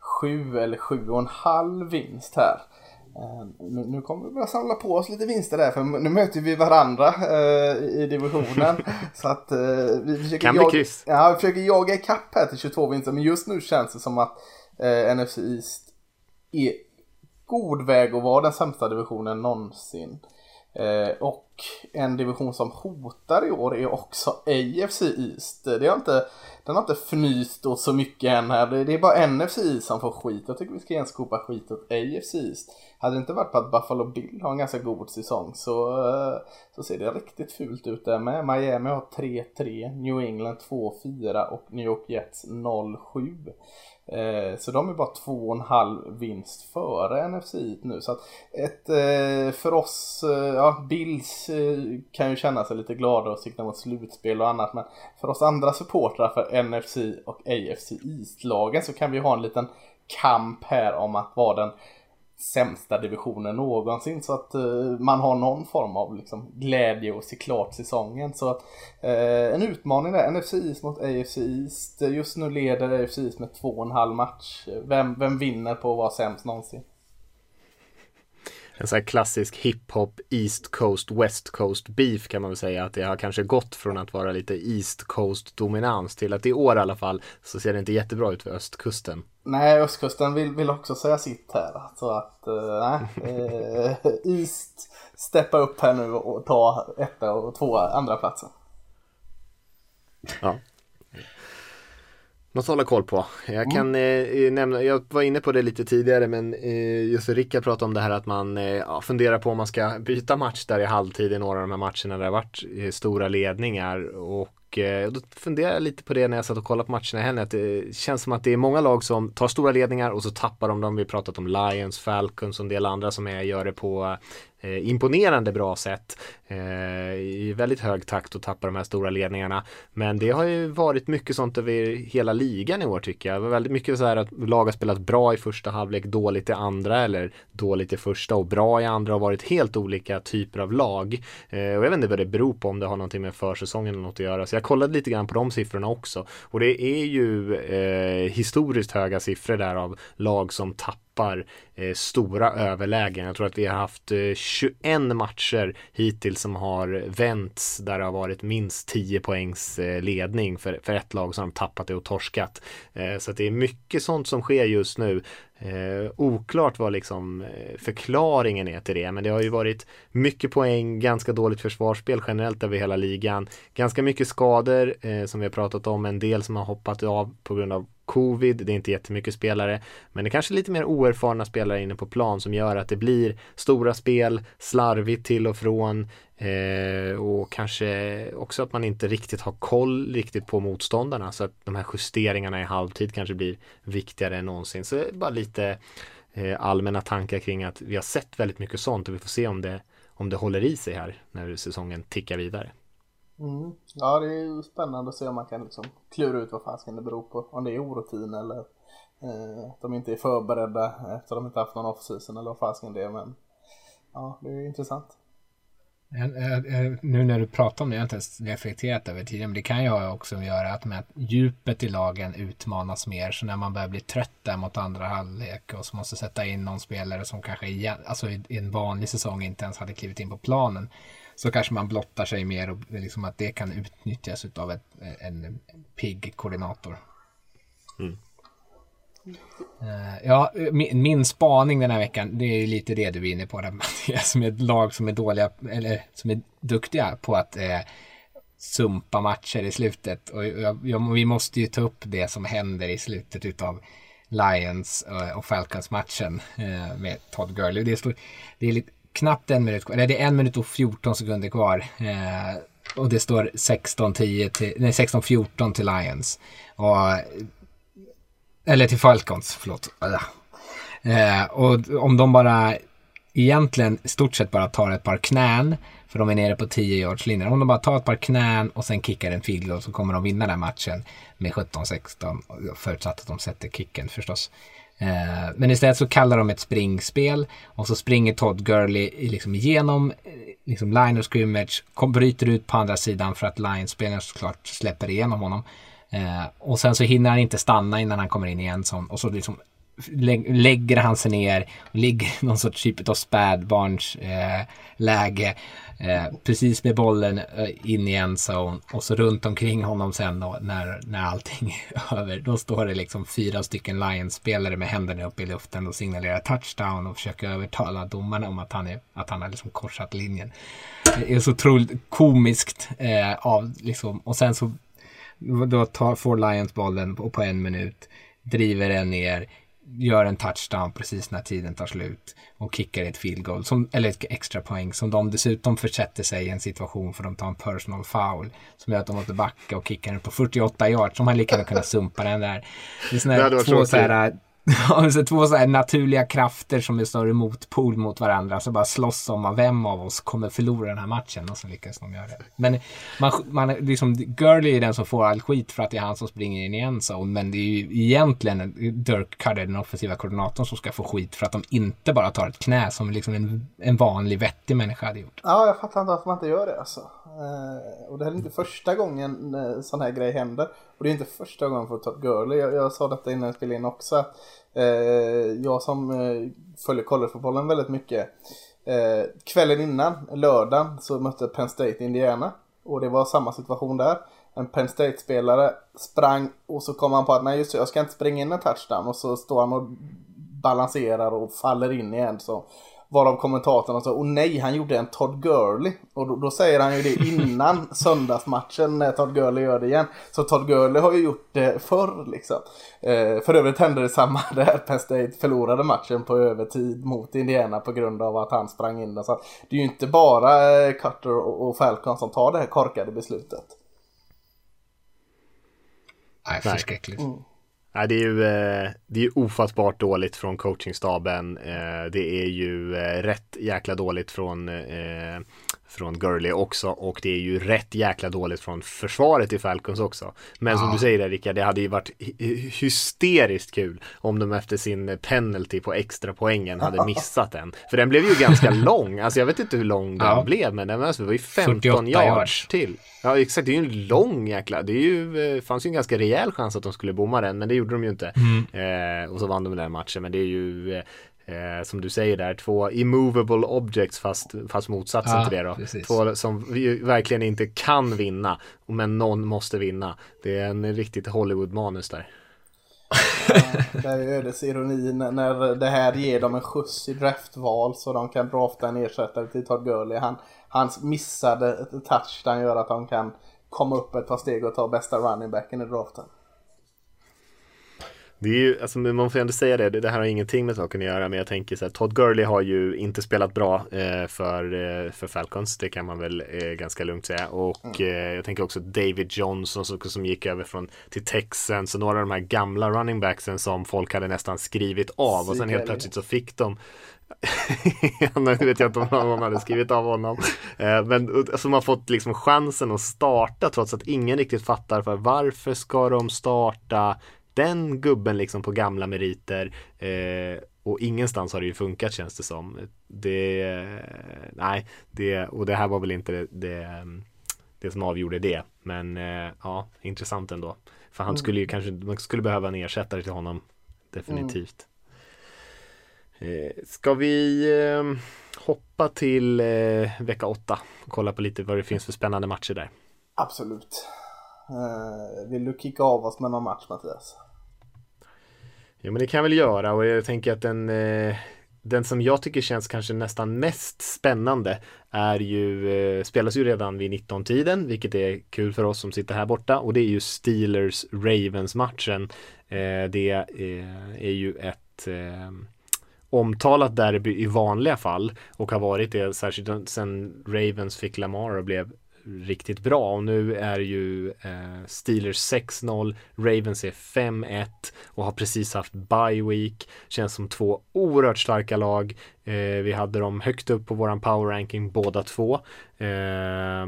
East sju eller sju och en halv vinst här. Uh, nu, nu, kommer vi börja samla på oss lite vinster där för nu möter vi varandra uh, i divisionen. så att uh, vi försöker, kan jaga, ja, vi försöker jaga ikapp här till 22 vinster men just nu känns det som att NFC East är god väg att vara den sämsta divisionen någonsin. och en division som hotar i år är också AFC East. Det har inte, den har inte fnyst åt så mycket än här. Det är bara NFC som får skit. Jag tycker vi ska ge skopa skit åt AFC East. Hade det inte varit på att Buffalo Bill har en ganska god säsong så, eh, så ser det riktigt fult ut där med. Miami har 3-3, New England 2-4 och New York Jets 0-7. Eh, så de är bara två och en halv vinst före NFC nu. Så att ett, eh, för oss, eh, ja Bills eh, kan ju känna sig lite glada och sikta mot slutspel och annat. Men för oss andra supportrar för NFC och AFC East-lagen så kan vi ha en liten kamp här om att vara den sämsta divisionen någonsin. Så att eh, man har någon form av liksom, glädje och se klart säsongen. Så att eh, en utmaning där, NFC East mot AFC East. Just nu leder AFC East med två och en halv match. Vem, vem vinner på att vara sämst någonsin? En sån här klassisk hiphop East Coast West Coast beef kan man väl säga att det har kanske gått från att vara lite East Coast dominans till att i år i alla fall så ser det inte jättebra ut för östkusten. Nej, östkusten vill, vill också säga sitt här. Så att, uh, nej. Uh, East steppa upp här nu och ta etta och två andra platsen. Ja, att hålla koll på. Jag kan mm. eh, nämna, jag var inne på det lite tidigare men eh, just Rickard pratade om det här att man eh, funderar på om man ska byta match där i halvtid i några av de här matcherna där det har varit eh, stora ledningar och eh, då funderar jag lite på det när jag satt och kollade på matcherna i helgen. Att det känns som att det är många lag som tar stora ledningar och så tappar de dem. Vi har pratat om Lions, Falcons och en del andra som är, gör det på eh, imponerande bra sätt eh, i väldigt hög takt och tappar de här stora ledningarna. Men det har ju varit mycket sånt över hela ligan i år tycker jag. Det var väldigt mycket så här att lag har spelat bra i första halvlek, dåligt i andra eller dåligt i första och bra i andra har varit helt olika typer av lag. Eh, och jag vet inte vad det beror på om det har någonting med försäsongen eller något att göra. Så jag kollade lite grann på de siffrorna också. Och det är ju eh, historiskt höga siffror där av lag som tappar tappar eh, stora överlägen. Jag tror att vi har haft eh, 21 matcher hittills som har vänts där det har varit minst 10 poängs eh, ledning för, för ett lag som har tappat det och torskat. Eh, så att det är mycket sånt som sker just nu. Eh, oklart vad liksom eh, förklaringen är till det, men det har ju varit mycket poäng, ganska dåligt försvarsspel generellt över hela ligan. Ganska mycket skador eh, som vi har pratat om, en del som har hoppat av på grund av covid, det är inte jättemycket spelare, men det är kanske lite mer oerfarna spelare inne på plan som gör att det blir stora spel, slarvigt till och från eh, och kanske också att man inte riktigt har koll riktigt på motståndarna så att de här justeringarna i halvtid kanske blir viktigare än någonsin. Så bara lite eh, allmänna tankar kring att vi har sett väldigt mycket sånt och vi får se om det, om det håller i sig här när säsongen tickar vidare. Mm. Ja, det är ju spännande att se om man kan liksom klura ut vad fasken det beror på. Om det är orutin eller eh, att de inte är förberedda efter att de inte haft någon off-season eller vad fasken det är. Men ja, det är intressant. Eh, eh, eh, nu när du pratar om det, jag har inte ens reflekterat över tiden, men det kan ju också göra att, med att djupet i lagen utmanas mer. Så när man börjar bli trött där mot andra halvlek och så måste sätta in någon spelare som kanske igen, alltså i en vanlig säsong inte ens hade klivit in på planen så kanske man blottar sig mer och liksom att det kan utnyttjas av ett, en pigg koordinator. Mm. Eh, ja, min, min, spaning den här veckan, det är lite det du är inne på där Mattias, som är ett lag som är dåliga, eller som är duktiga på att eh, sumpa matcher i slutet. Och jag, jag, vi måste ju ta upp det som händer i slutet utav Lions eh, och Falcons matchen eh, med Todd Gurley. Det, står, det är lite, knappt en minut kvar, eller det är en minut och 14 sekunder kvar. Eh, och det står 16-10 till, nej 16-14 till Lions. Och, eller till Falcons, förlåt. Eh, och om de bara egentligen stort sett bara tar ett par knän, för de är nere på 10 yards linjen. Om de bara tar ett par knän och sen kickar en field goal så kommer de vinna den matchen med 17-16, förutsatt att de sätter kicken förstås. Eh, men istället så kallar de ett springspel och så springer Todd Gurley liksom igenom eh, liksom line of scrimmage, kom, bryter ut på andra sidan för att linespelaren såklart släpper igenom honom. Eh, och sen så hinner han inte stanna innan han kommer in igen och så liksom lägger han sig ner och ligger i någon sorts typ av spädbarns eh, läge. Eh, precis med bollen eh, in i en zone och så runt omkring honom sen då, när, när allting är över. Då står det liksom fyra stycken Lions-spelare med händerna upp i luften och signalerar touchdown och försöker övertala domarna om att han, är, att han har liksom korsat linjen. Det är så otroligt komiskt eh, av liksom, och sen så då tar, får Lions bollen och på en minut driver den ner gör en touchdown precis när tiden tar slut och kickar ett field goal, som, eller ett extra poäng som de dessutom försätter sig i en situation för de tar en personal foul som gör att de måste backa och kicka den på 48 yards som han lika gärna kunnat sumpa den där. Det är sådana här två så här Ja, så två så här naturliga krafter som är större motpol mot varandra. Så bara slåss om vem av oss kommer förlora den här matchen och så lyckas de göra det. Men man, man, liksom, Gurley är den som får all skit för att det är han som springer in i en zone. Men det är ju egentligen Dirk Cutter, den offensiva koordinatorn, som ska få skit för att de inte bara tar ett knä som liksom en, en vanlig vettig människa hade gjort. Ja, jag fattar inte varför man inte gör det alltså. Eh, och det här är inte första gången eh, sån här grej händer. Och det är inte första gången för Todd Gurley. Jag, jag sa detta innan jag spelade in också. Eh, jag som eh, följer collegefotbollen väldigt mycket. Eh, kvällen innan, lördagen, så mötte Penn State Indiana. Och det var samma situation där. En Penn State-spelare sprang och så kom han på att nej just det, jag ska inte springa in en touchdown. Och så står han och balanserar och faller in igen. Så Varav kommentatorn sa, och nej han gjorde en Todd Gurley. Och då, då, säger han ju det innan söndagsmatchen när Todd Gurley gör det igen. Så Todd Gurley har ju gjort det förr liksom. Eh, för övrigt hände det samma där Penn State förlorade matchen på övertid mot Indiana på grund av att han sprang in den. Så det är ju inte bara eh, Cutter och, och Falcon som tar det här korkade beslutet. Nej, förskräckligt. Mm. Nej, det är ju eh, det är ofattbart dåligt från coachingstaben. Eh, det är ju eh, rätt jäkla dåligt från från Gurley också och det är ju rätt jäkla dåligt från försvaret i Falcons också. Men ja. som du säger Rickard, det hade ju varit hysteriskt kul om de efter sin penalty på extra poängen hade missat den. För den blev ju ganska lång, alltså jag vet inte hur lång den ja. blev men den var ju 15 yards, yards till. Ja exakt, det är ju en lång jäkla, det är ju, eh, fanns ju en ganska rejäl chans att de skulle bomma den men det gjorde de ju inte. Mm. Eh, och så vann de den matchen men det är ju eh, som du säger där, två immovable objects fast, fast motsatsen ja, till det då. Precis. Två som verkligen inte kan vinna, men någon måste vinna. Det är en riktigt Hollywood-manus där. Ja, det är ödesironi när det här ger dem en skjuts i draftval så de kan drafta en ersättare till Todd Gurley. Han, hans missade touchdown gör att de kan komma upp ett par steg och ta bästa running backen i draften. Det är ju, alltså man får ändå säga det, det här har ingenting med saken att göra, men jag tänker så här, Todd Gurley har ju inte spelat bra eh, för, eh, för Falcons, det kan man väl eh, ganska lugnt säga. Och mm. Eh, jag tänker också David Johnson som, som gick över från, till Texans och några av de här gamla running backsen som folk hade nästan skrivit av och sen helt plötsligt så fick de nu vet jag inte om någon hade skrivit av honom. Eh, men alltså man har fått liksom chansen att starta trots att ingen riktigt fattar för varför ska de starta den gubben liksom på gamla meriter eh, och ingenstans har det ju funkat känns det som. Det, nej, det, och det här var väl inte det, det, det som avgjorde det. Men eh, ja, intressant ändå. För han skulle ju mm. kanske, man skulle behöva en ersättare till honom. Definitivt. Mm. Eh, ska vi eh, hoppa till eh, vecka åtta och kolla på lite vad det finns för spännande matcher där? Absolut. Vill du kicka av oss med någon match Mattias? Jo men det kan jag väl göra och jag tänker att den, eh, den som jag tycker känns kanske nästan mest spännande är ju, eh, spelas ju redan vid 19-tiden, vilket är kul för oss som sitter här borta och det är ju Steelers-Ravens-matchen. Eh, det är, är ju ett eh, omtalat derby i vanliga fall och har varit det särskilt sen Ravens fick Lamar och blev riktigt bra och nu är ju eh, Steelers 6-0, Ravens är 5-1 och har precis haft bye week. Känns som två oerhört starka lag. Eh, vi hade dem högt upp på våran power ranking båda två. Eh,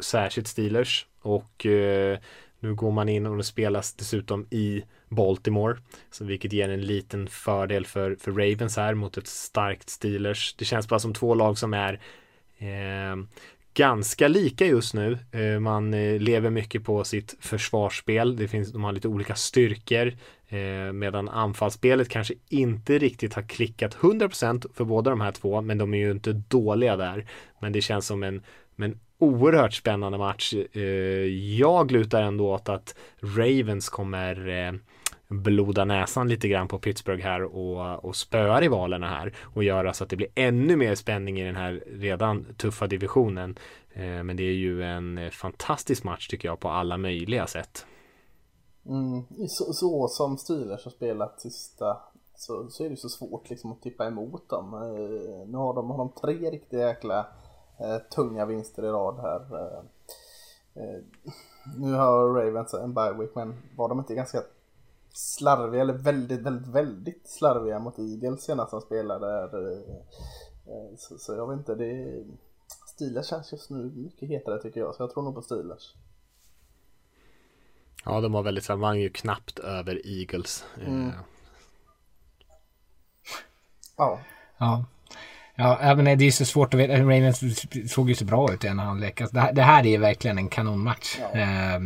särskilt Steelers och eh, nu går man in och det spelas dessutom i Baltimore, så vilket ger en liten fördel för, för Ravens här mot ett starkt Steelers. Det känns bara som två lag som är eh, ganska lika just nu. Eh, man eh, lever mycket på sitt försvarsspel. Det finns, de har lite olika styrkor. Eh, medan anfallsspelet kanske inte riktigt har klickat 100% för båda de här två. Men de är ju inte dåliga där. Men det känns som en, en oerhört spännande match. Jag lutar ändå åt att Ravens kommer bloda näsan lite grann på Pittsburgh här och, och spöa rivalerna här och göra så alltså att det blir ännu mer spänning i den här redan tuffa divisionen. Eh, men det är ju en fantastisk match tycker jag på alla möjliga sätt. Mm, så, så som Steelers har spelat sista så, så är det så svårt liksom att tippa emot dem. Eh, nu har de, har de tre riktigt jäkla eh, tunga vinster i rad här. Eh, eh nu har Ravens en bye week men var de inte ganska slarviga, eller väldigt, väldigt, väldigt slarviga mot Eagles senast han spelade. Där. Eh, så, så jag vet inte, det Steelers känns just nu mycket hetare tycker jag, så jag tror nog på Steelers. Ja, de var väldigt, vann ju knappt över Eagles. Mm. Ja. Ja. Ja, men det är så svårt att veta. Ravens såg ju så bra ut i en halvlek. Alltså, det, här, det här är verkligen en kanonmatch. Ja. Eh,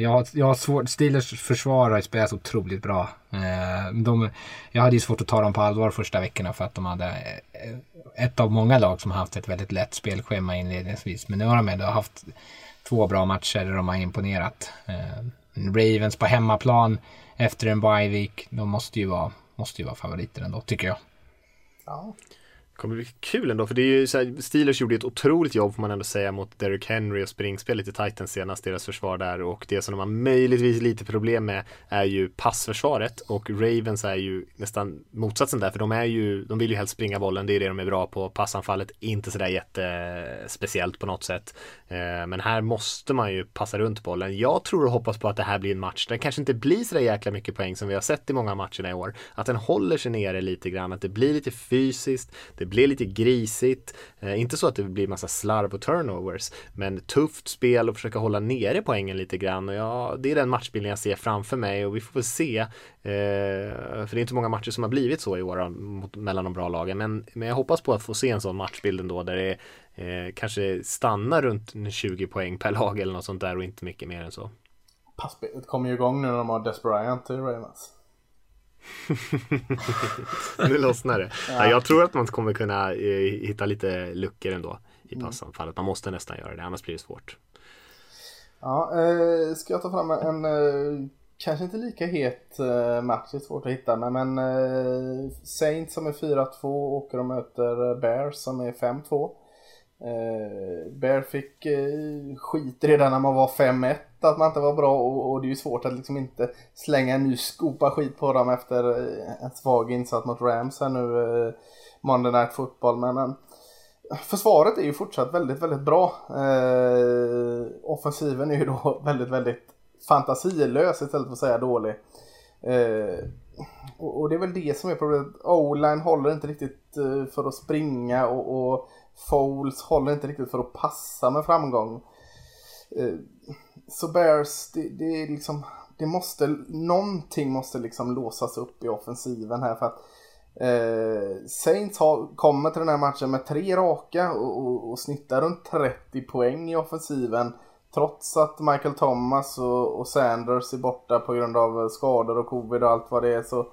jag har, jag har svårt, Steelers försvar har spelat otroligt bra. Eh, de, jag hade ju svårt att ta dem på allvar första veckorna för att de hade eh, ett av många lag som haft ett väldigt lätt spelschema inledningsvis. Men nu har de ändå haft två bra matcher där de har imponerat. Eh, Ravens på hemmaplan efter en bye week, de måste ju vara, måste ju vara favoriter ändå tycker jag. Ja kommer bli kul ändå, för det är ju så här, Steelers gjorde ett otroligt jobb får man ändå säga mot Derrick Henry och springspelet i Titans senast, deras försvar där. Och det som de har möjligtvis lite problem med är ju passförsvaret och Ravens är ju nästan motsatsen där, för de är ju, de vill ju helst springa bollen, det är det de är bra på, passanfallet inte sådär jättespeciellt på något sätt, eh, men här måste man ju passa runt bollen. Jag tror och hoppas på att det här blir en match där det kanske inte blir sådär jäkla mycket poäng som vi har sett i många matcherna i år, att den håller sig nere lite grann, att det blir lite fysiskt, det blir lite grisigt. Eh, inte så att det blir massa slarv och turnovers, men tufft spel och försöka hålla nere poängen lite grann. Och ja, det är den matchbilden jag ser framför mig och vi får väl se. Eh, för det är inte många matcher som har blivit så i år eh, mot, mellan de bra lagen. Men, men jag hoppas på att få se en sån matchbild ändå där det eh, kanske stannar runt 20 poäng per lag eller något sånt där och inte mycket mer än så. Passspelet kommer ju igång nu när de har Desperiant i Ravens. nu lossnar det. Ja. jag tror att man kommer kunna eh, hitta lite luckor ändå i mm. passanfallet. Man måste nästan göra det, annars blir det svårt. Ja, eh, ska jag ta fram en, eh, kanske inte lika het eh, match, det är svårt att hitta, men, men eh, Saints som är 4-2 åker och möter Bears som är 5-2. Eh, Bear fick eh, skit redan när man var 5-1 att man inte var bra och, och, det är ju svårt att liksom inte slänga en ny skopa skit på dem efter eh, en svag insats mot Rams här nu eh, Monday Night Football. Men, men försvaret är ju fortsatt väldigt, väldigt bra. Eh, offensiven är ju då väldigt, väldigt fantasilös istället för att säga dålig. Eh, och, och, det är väl det som är problemet. O-line håller inte riktigt eh, för att springa och, och Foles håller inte riktigt för att passa med framgång. Eh, så Bears, det, det, är liksom, det måste, någonting måste liksom låsas upp i offensiven här för att eh, Saints har, kommer till den här matchen med tre raka och, och, och, snittar runt 30 poäng i offensiven. Trots att Michael Thomas och, och Sanders är borta på grund av skador och covid och allt vad det är så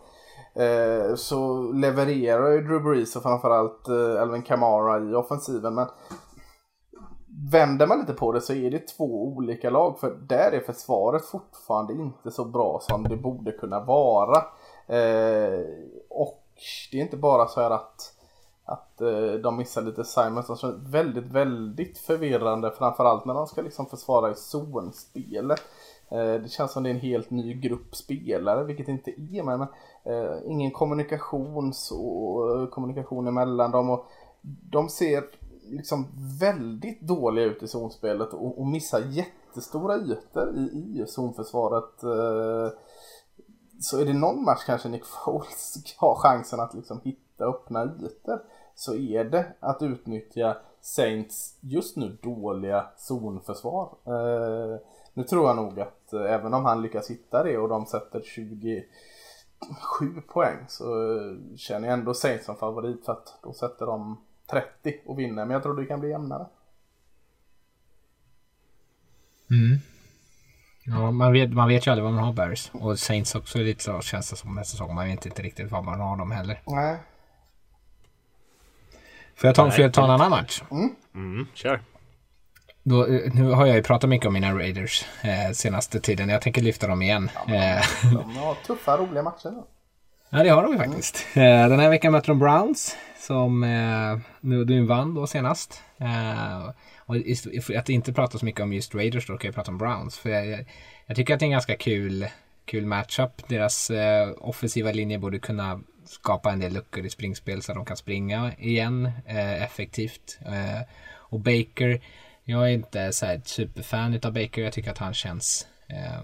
Eh, så levererar ju Drew Brees och framförallt eh, Alvin Kamara i offensiven. Men vänder man lite på det så är det två olika lag. För där är försvaret fortfarande inte så bra som det borde kunna vara. Eh, och det är inte bara så här att att eh, de missar lite Simons. Alltså väldigt, väldigt förvirrande. Framförallt när de ska liksom försvara i zonspelet. Eh, det känns som det är en helt ny grupp spelare, vilket inte är med. Men, eh, ingen kommunikation, så, eh, kommunikation emellan dem. Och de ser liksom väldigt dåliga ut i zonspelet och, och missar jättestora ytor i, i zonförsvaret. Eh, så är det någon match kanske Nick Foles har chansen att liksom hitta öppna ytor så är det att utnyttja Saints just nu dåliga zonförsvar. Eh, nu tror jag nog att eh, även om han lyckas hitta det och de sätter 27 poäng så eh, känner jag ändå Saints som favorit för att då sätter de 30 och vinner. Men jag tror det kan bli jämnare. Mm. Ja, man vet, man vet ju aldrig vad man har Bears. Och Saints också är lite så känns det som nästa säsong. Man vet inte riktigt vad man har dem heller. Nej. Får jag ta, får jag ta en annan match? Mm. Mm, kör. Då, eh, nu har jag ju pratat mycket om mina Raiders eh, senaste tiden. Jag tänker lyfta dem igen. Ja, eh, de har tuffa, roliga matcher. Ja, det har de ju faktiskt. Mm. Den här veckan möter de Browns som eh, nu, nu vann då senast. Eh, och att inte prata så mycket om just Raiders då kan jag prata om Browns. För jag, jag tycker att det är en ganska kul, kul matchup. Deras eh, offensiva linje borde kunna skapa en del luckor i springspel så att de kan springa igen eh, effektivt. Eh, och Baker, jag är inte så här superfan av Baker. Jag tycker att han känns eh,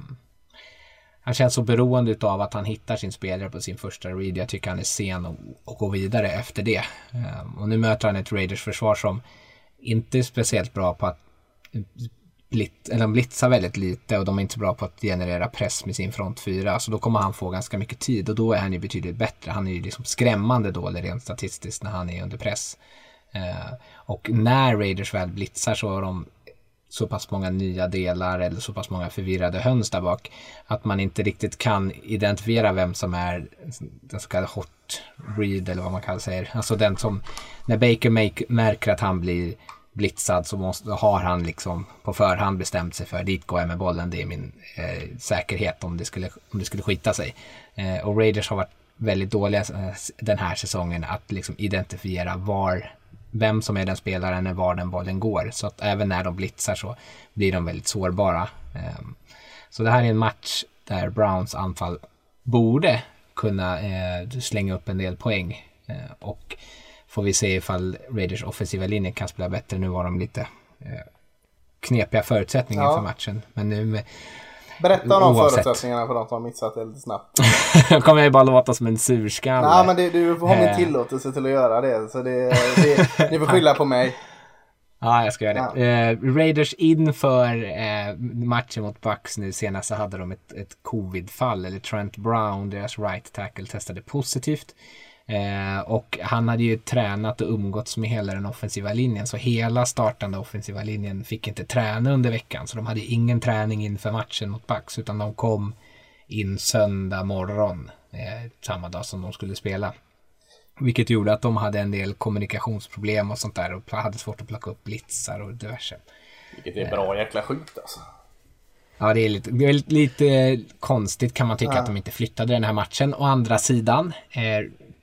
han känns så beroende av att han hittar sin spelare på sin första read. Jag tycker han är sen och, och går vidare efter det. Ehm, och nu möter han ett Raiders försvar som inte är speciellt bra på att blit, eller de blitzar väldigt lite och de är inte så bra på att generera press med sin front 4. Så då kommer han få ganska mycket tid och då är han ju betydligt bättre. Han är ju liksom skrämmande dålig rent statistiskt när han är under press. Ehm, och när Raiders väl blitzar så har de så pass många nya delar eller så pass många förvirrade höns där bak att man inte riktigt kan identifiera vem som är den så kallade hot read eller vad man kallar säger. Alltså den som när Baker make, märker att han blir blitzad så måste, har han liksom på förhand bestämt sig för dit går jag med bollen, det är min eh, säkerhet om det skulle, om det skulle skita sig. Eh, och Raiders har varit väldigt dåliga eh, den här säsongen att liksom identifiera var vem som är den spelaren när var den bollen går. Så att även när de blitzar så blir de väldigt sårbara. Ehm, så det här är en match där Browns anfall borde kunna eh, slänga upp en del poäng. Eh, och får vi se ifall Raiders offensiva linje kan spela bättre. Nu var de lite eh, knepiga förutsättningar ja. för matchen. Men nu med Berätta om de förutsättningarna för de som har missat det lite snabbt. Då kommer jag ju bara låta som en surskalle. Nej men det, du har min eh. tillåtelse till att göra det. Så det, det, ni får skylla på mig. Ja, jag ska göra det. Ja. Uh, Raiders inför uh, matchen mot Bucks nu senast så hade de ett, ett covid-fall. Eller Trent Brown, deras right tackle, testade positivt. Eh, och han hade ju tränat och umgåtts med hela den offensiva linjen. Så hela startande offensiva linjen fick inte träna under veckan. Så de hade ingen träning inför matchen mot Bucks. Utan de kom in söndag morgon. Eh, samma dag som de skulle spela. Vilket gjorde att de hade en del kommunikationsproblem och sånt där. Och hade svårt att plocka upp blitzar och diverse. Vilket är bra jäkla skit alltså. Ja, det är lite, det är lite konstigt kan man tycka ja. att de inte flyttade den här matchen. Å andra sidan, eh,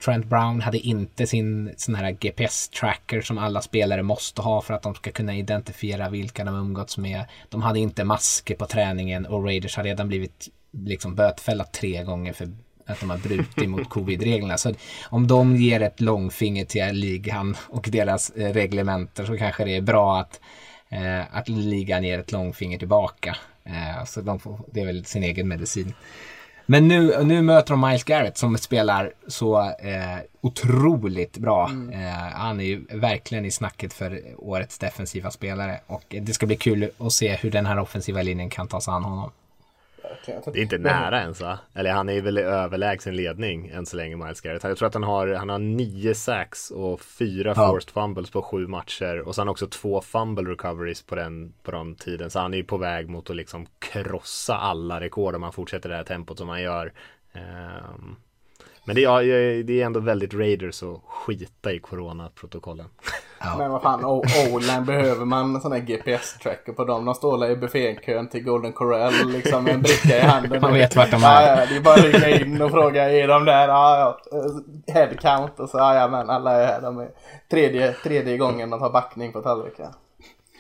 Trent Brown hade inte sin sån här GPS-tracker som alla spelare måste ha för att de ska kunna identifiera vilka de umgåtts med. De hade inte masker på träningen och Raiders har redan blivit liksom bötfällda tre gånger för att de har brutit mot covid-reglerna. Så om de ger ett långfinger till ligan och deras eh, reglementer så kanske det är bra att, eh, att ligan ger ett långfinger tillbaka. Eh, så de får, det är väl sin egen medicin. Men nu, nu möter de Miles Garrett som spelar så eh, otroligt bra. Mm. Eh, han är ju verkligen i snacket för årets defensiva spelare. Och det ska bli kul att se hur den här offensiva linjen kan ta sig an honom. Det är inte nära ens va? Eller han är väl i överlägsen ledning än så länge Miles Garrett. Jag tror att han har, han har nio sacks och fyra ja. forced fumbles på sju matcher. Och han också två fumble recoveries på den, på den tiden. Så han är ju på väg mot att liksom krossa alla rekord om han fortsätter det här tempot som han gör. Um, men det är, det är ändå väldigt Raiders att skita i coronaprotokollen. Ja. Men vad fan, O-line behöver man sån här GPS-tracker på dem. De står i buffékön till Golden Corral liksom med en bricka i handen. Man vet vart de är. Ja, ja, det är bara att ringa in och fråga, är de där? Ja, ja. Head count och så, ja, ja men alla är här. De är tredje, tredje gången de tar backning på tallriken.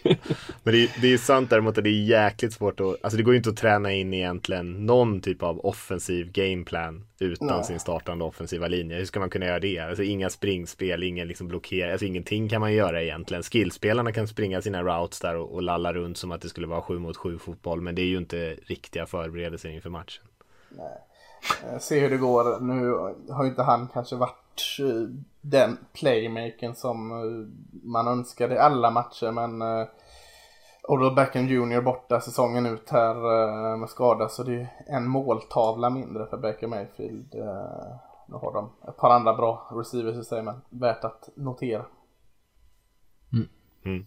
Men det är, det är sant däremot att det är jäkligt svårt att, alltså det går ju inte att träna in egentligen någon typ av offensiv gameplan utan Nej. sin startande offensiva linje. Hur ska man kunna göra det? Alltså inga springspel, ingen liksom blockering, alltså ingenting kan man göra egentligen. Skillspelarna kan springa sina routes där och, och lalla runt som att det skulle vara sju mot sju fotboll, men det är ju inte riktiga förberedelser inför matchen. Nej. Eh, se hur det går. Nu har ju inte han kanske varit eh, den playmakern som eh, man önskade i alla matcher men Odell Beckham Jr borta säsongen ut här med skada så det är en måltavla mindre för Baker Mayfield. Nu har de ett par andra bra receivers i sig men värt att notera. Mm. Mm.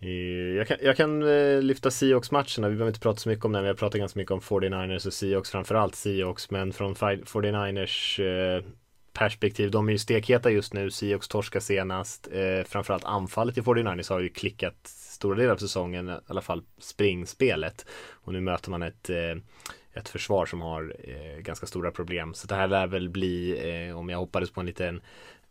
Eh, jag kan, jag kan eh, lyfta Seahawks-matcherna, vi behöver inte prata så mycket om den, vi har pratat ganska mycket om 49ers och Seahawks, framförallt Seahawks, men från 49ers eh, perspektiv, de är ju stekheta just nu, Seahawks torska senast, eh, framförallt anfallet i 49ers har ju klickat stora delar av säsongen, i alla fall springspelet. Och nu möter man ett, eh, ett försvar som har ganska stora problem. Så det här lär väl bli, om jag hoppades på en liten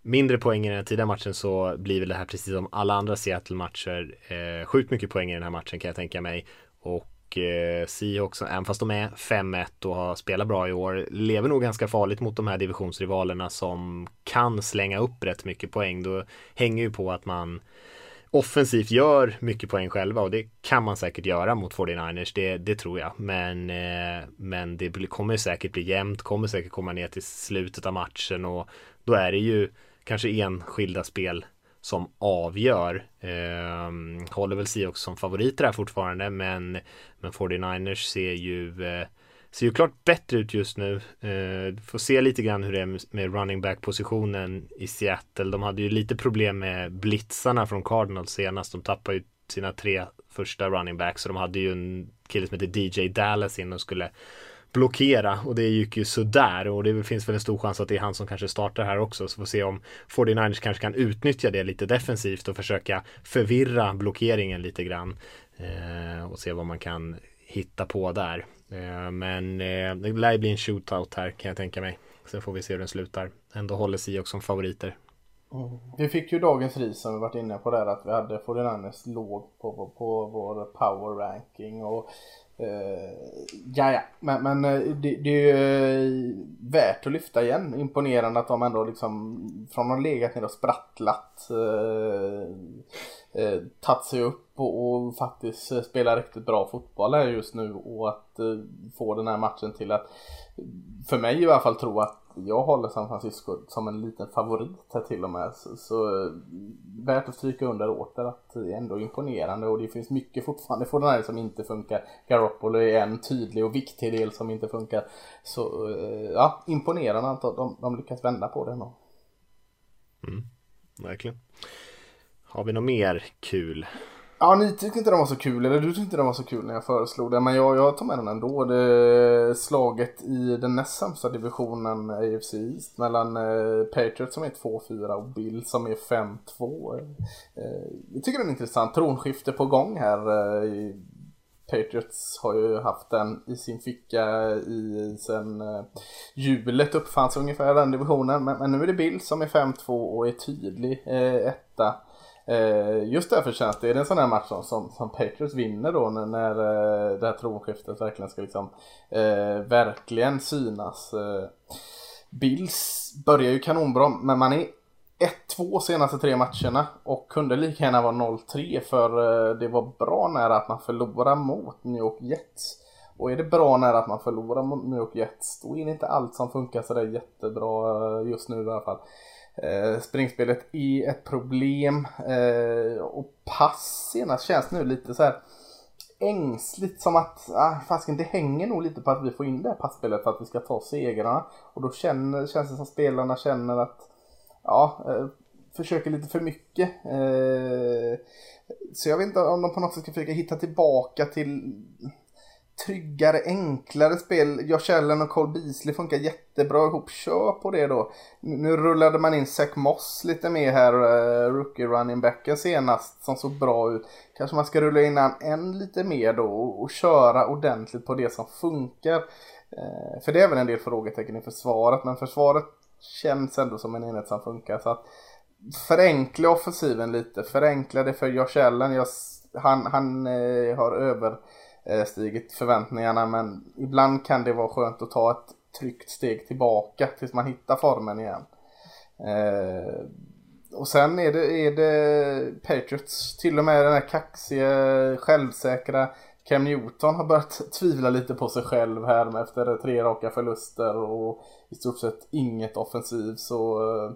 mindre poäng i den här tidiga matchen så blir väl det här precis som alla andra Seattle-matcher eh, sjukt mycket poäng i den här matchen kan jag tänka mig. Och eh, Seahawks, även fast de är 5-1 och har spelat bra i år, lever nog ganska farligt mot de här divisionsrivalerna som kan slänga upp rätt mycket poäng. Då hänger ju på att man offensivt gör mycket poäng själva och det kan man säkert göra mot 49ers, det, det tror jag. Men, eh, men det kommer säkert bli jämnt, kommer säkert komma ner till slutet av matchen och då är det ju kanske enskilda spel som avgör. Eh, håller väl Seahawks som favoriter här fortfarande men, men 49ers ser ju eh, ser ju klart bättre ut just nu. Eh, får se lite grann hur det är med running back positionen i Seattle. De hade ju lite problem med blitzarna från Cardinals senast. De tappade ju sina tre första running backs och de hade ju en kille som heter DJ Dallas in och skulle blockera och det gick ju sådär och det finns väl en stor chans att det är han som kanske startar här också så får se om 49ers kanske kan utnyttja det lite defensivt och försöka förvirra blockeringen lite grann eh, och se vad man kan hitta på där. Eh, men eh, det lär bli en shootout här kan jag tänka mig. Sen får vi se hur den slutar. Ändå håller Seahawks som favoriter. Mm. Vi fick ju dagens ris som vi varit inne på där att vi hade 49ers låg på, på, på vår power ranking och Eh, ja, ja, men, men eh, det, det, är ju eh, värt att lyfta igen. Imponerande att de ändå liksom från att ha legat ner och sprattlat eh, tagit sig upp och, och faktiskt eh, spelar riktigt bra fotboll här just nu och att eh, få den här matchen till att för mig i alla fall tro att jag håller San Francisco som en liten favorit här till och med. Så, så eh, värt att stryka under åter att det är ändå imponerande och det finns mycket fortfarande för den här som inte funkar. Garoppolo är en tydlig och viktig del som inte funkar. Så eh, ja, imponerande att de, de lyckas vända på det ändå. Mm, verkligen. Har vi något mer kul? Ja, ni tyckte inte den var så kul, eller du tyckte inte den var så kul när jag föreslog det. Men jag, jag tar med den ändå. Det slaget i den näst sämsta divisionen AFC East mellan eh, Patriots som är 2-4 och Bill som är 5-2. Eh, jag tycker den är intressant. Tronskifte på gång här. Eh, Patriots har ju haft den i sin ficka i sen eh, hjulet uppfanns ungefär den divisionen. Men, men, nu är det Bill som är 5-2 och är tydlig eh, etta. Eh, just därför känns det, är det en sån här match som, som, som Patriots vinner då när, när eh, det här tronskiftet verkligen ska liksom eh, verkligen synas. Eh, Bills börjar ju kanonbra men man är 1-2 senaste tre matcherna och kunde lika gärna vara 0-3 för eh, det var bra nära att man förlorar mot New York Jets. Och är det bra nära att man förlorar mot New York Jets då är det inte allt som funkar sådär jättebra eh, just nu i alla fall. Eh, springspelet är ett problem eh, och pass senast känns nu lite så här ängsligt som att ah, fasken, det hänger nog lite på att vi får in det här passspelet för att vi ska ta segrarna. Och då känner, känns det som spelarna känner att ja, eh, försöker lite för mycket. Eh, så jag vet inte om de på något sätt ska försöka hitta tillbaka till tryggare, enklare spel. Josh Allen och Cole Beasley funkar jättebra ihop. Kör på det då. Nu rullade man in Zach Moss lite mer här, uh, rookie running backen senast, som såg bra ut. Kanske man ska rulla in han än lite mer då och, och köra ordentligt på det som funkar. Uh, för det är väl en del frågetecken i försvaret, men försvaret känns ändå som en enhet som funkar. Så att förenkla offensiven lite, förenkla det för Josh Allen. Jag, han han uh, har över Eh, stigit förväntningarna men ibland kan det vara skönt att ta ett tryggt steg tillbaka tills man hittar formen igen. Eh, och sen är det, är det Patriots, till och med den här kaxiga, självsäkra Cam Newton har börjat tvivla lite på sig själv här efter tre raka förluster och i stort sett inget offensiv så eh,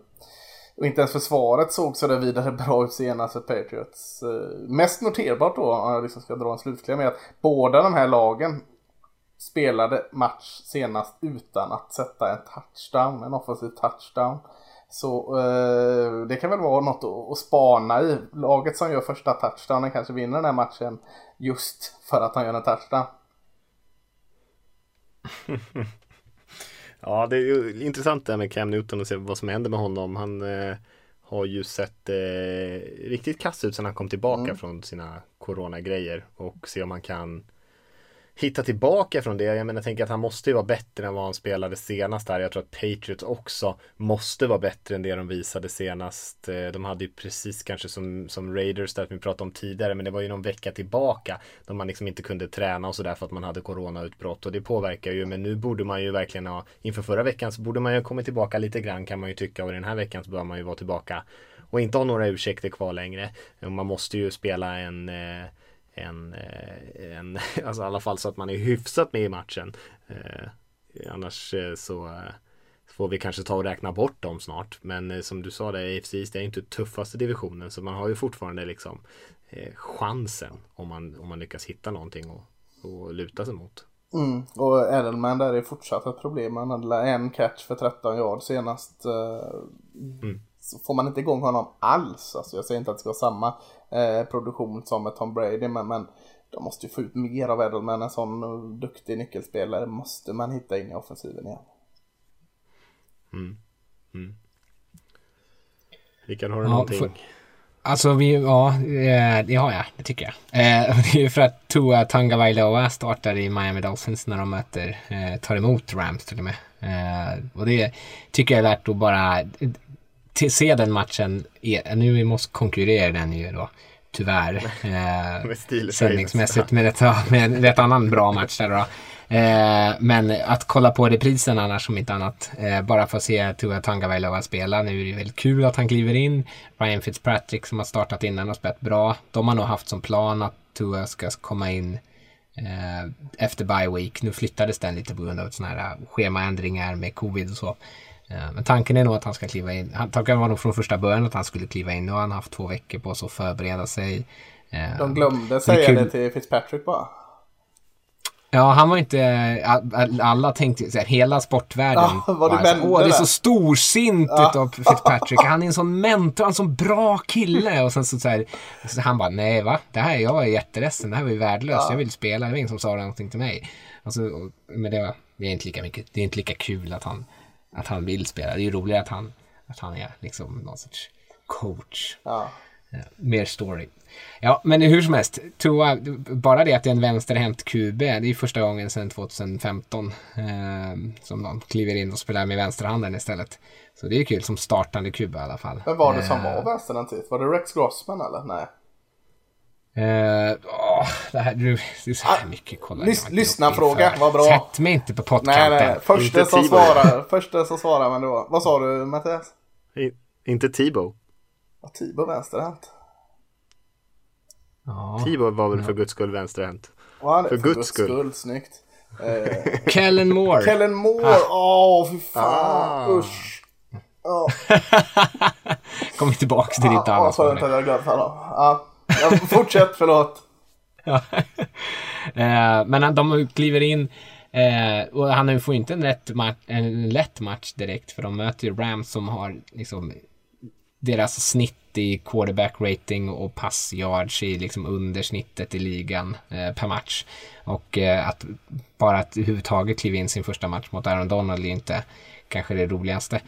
och inte ens försvaret såg så där vidare bra ut senast för Patriots. Eh, mest noterbart då, om jag liksom ska dra en slutkläm, är att båda de här lagen spelade match senast utan att sätta en touchdown, en offensiv touchdown. Så eh, det kan väl vara något att, att spana i. Laget som gör första touchdownen kanske vinner den här matchen just för att han gör en touchdown. Ja, det är ju intressant det här med Cam Newton och se vad som händer med honom. Han eh, har ju sett eh, riktigt kass ut sedan han kom tillbaka mm. från sina coronagrejer och se om han kan hitta tillbaka från det. Jag menar, jag tänker att han måste ju vara bättre än vad han spelade senast här. Jag tror att Patriots också måste vara bättre än det de visade senast. Eh, de hade ju precis kanske som, som Raiders där vi pratade om tidigare, men det var ju någon vecka tillbaka då man liksom inte kunde träna och sådär för att man hade coronautbrott och det påverkar ju. Men nu borde man ju verkligen ha, inför förra veckan så borde man ju ha kommit tillbaka lite grann kan man ju tycka och den här veckan så bör man ju vara tillbaka och inte ha några ursäkter kvar längre. Man måste ju spela en eh, en, eh, en, alltså i alla fall så att man är hyfsat med i matchen. Eh, annars så får vi kanske ta och räkna bort dem snart. Men som du sa, det, AFC det är inte tuffaste divisionen så man har ju fortfarande liksom chansen om man, om man lyckas hitta någonting att luta sig mot. Mm. Och Edelman där är fortsatt ett problem. Han hade en catch för 13 yard senast. Mm. Så får man inte igång honom alls. Alltså jag säger inte att det ska vara samma eh, produktion som med Tom Brady. Men, men de måste ju få ut mer av Edelman. En sån duktig nyckelspelare måste man hitta in i offensiven igen. Mm. Mm. Rickard, har du ja, någonting? För... Alltså, vi, ja, eh, det har jag. Det tycker jag. Eh, det är ju för att Tua Tagovailoa startar i Miami Dolphins när de möter, eh, tar emot Rams till och med. och det tycker jag är värt att bara se den matchen. Nu måste konkurrera den ju då. Tyvärr. Eh, sändningsmässigt med ett, med ett annan bra match där då. Eh, men att kolla på reprisen annars som inte annat. Eh, bara för att se Tua Tagovailoa spela. Nu är det väldigt kul att han kliver in. Ryan Fitzpatrick som har startat innan och spelat bra. De har nog haft som plan att Tua ska komma in eh, efter bye week. Nu flyttades den lite på grund av sådana här schemaändringar med covid och så. Eh, men tanken är nog att han ska kliva in. Tanken var nog från första början att han skulle kliva in. Nu har han haft två veckor på sig att förbereda sig. Eh, De glömde säga det, det till Fitzpatrick bara. Ja, han var inte, alla tänkte, så här, hela sportvärlden ja, var bara, så, Åh, det är så storsint ja. utav Fitzpatrick. Han är en sån mentor, en sån bra kille. Och sen så, så, här, så han bara, nej va? Det här, jag var jätteledsen, det här var ju värdelöst. Ja. Jag vill spela, det var ingen som sa någonting till mig. Alltså, men det, var, det är inte lika mycket, det är inte lika kul att han, att han vill spela. Det är ju roligare att han, att han är liksom någon sorts coach. Ja. Mer story. Ja, men hur som helst. Tua, bara det att det är en vänsterhänt QB, det är första gången sedan 2015 eh, som de kliver in och spelar med vänsterhanden istället. Så det är kul som startande QB i alla fall. Men var det som eh, var vänsterhänt Var det Rex Grossman eller? Nej. Uh, oh, det, här, det är så här mycket kolla. Lys, lyssna fråga, vad bra. Sätt mig inte på pottkanten. Nej, nej, första som svarar, första som svarar, men då. Vad sa du Mattias? I, inte Tibo. Ja, Tibo vänsterhänt. Ja. Tibor var väl för guds skull vänsterhänt. Ja, för, för guds skull. skull. Snyggt. Eh. Kellen Moore. Kellen Moore. Åh, ah. oh, fy fan. Ah. Usch. Oh. Kommer tillbaka till ditt annars. Ja, skönt att jag glömt honom. Ja, fortsätt, förlåt. eh, men de kliver in eh, och han får inte en, rätt match, en lätt match direkt för de möter ju Rams som har liksom deras snitt i quarterback rating och pass yards i liksom under snittet i ligan eh, per match. Och eh, att bara att överhuvudtaget kliva in sin första match mot Aaron Donald är inte kanske det roligaste.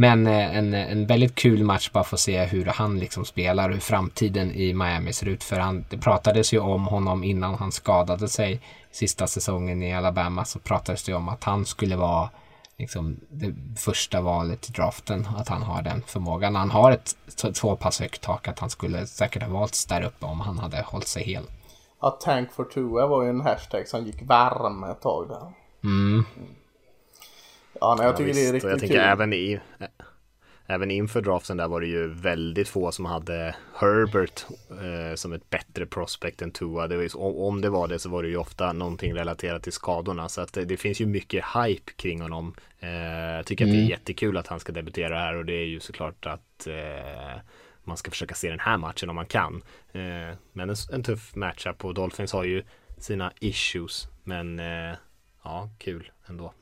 Men eh, en, en väldigt kul match bara för att se hur han liksom spelar och hur framtiden i Miami ser ut. För han, det pratades ju om honom innan han skadade sig sista säsongen i Alabama så pratades det om att han skulle vara liksom, det första valet i draften. Att han har den förmågan. Han har ett så pass högt tak att han skulle säkert ha valts där uppe om han hade hållit sig hel. Ja, Tank for Tua var ju en hashtag som gick varm ett tag där. Mm. Ja, nej, jag tycker ja, det är riktigt jag kul. tänker även i Även inför draften där var det ju väldigt få som hade Herbert eh, som ett bättre prospect än Tua. Det ju, om det var det så var det ju ofta någonting relaterat till skadorna. Så att det, det finns ju mycket hype kring honom. Eh, jag tycker mm. att det är mm. jättekul att han ska debutera här och det är ju såklart att eh, man ska försöka se den här matchen om man kan. Eh, men en, en tuff matchup och Dolphins har ju sina issues. Men eh, ja, kul ändå.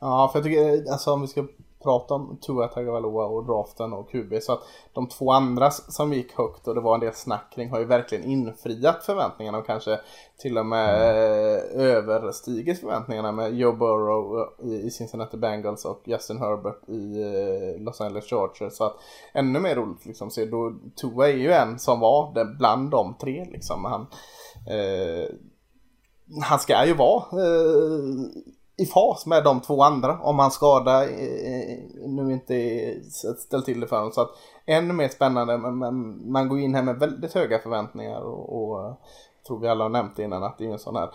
Ja, för jag tycker, alltså om vi ska prata om Tua Tagovailoa och draften och QB. Så att de två andra som gick högt och det var en del snack kring har ju verkligen infriat förväntningarna och kanske till och med mm. överstigit förväntningarna med Joe Burrow i Cincinnati Bengals och Justin Herbert i eh, Los Angeles Chargers. Så att ännu mer roligt liksom se då Tua är ju en som var bland de tre liksom. Han, eh, han ska ju vara eh, i fas med de två andra om han skada eh, nu inte ställt till det för honom. Så att ännu mer spännande men man går in här med väldigt höga förväntningar och, och eh, tror vi alla har nämnt innan att det är en sån här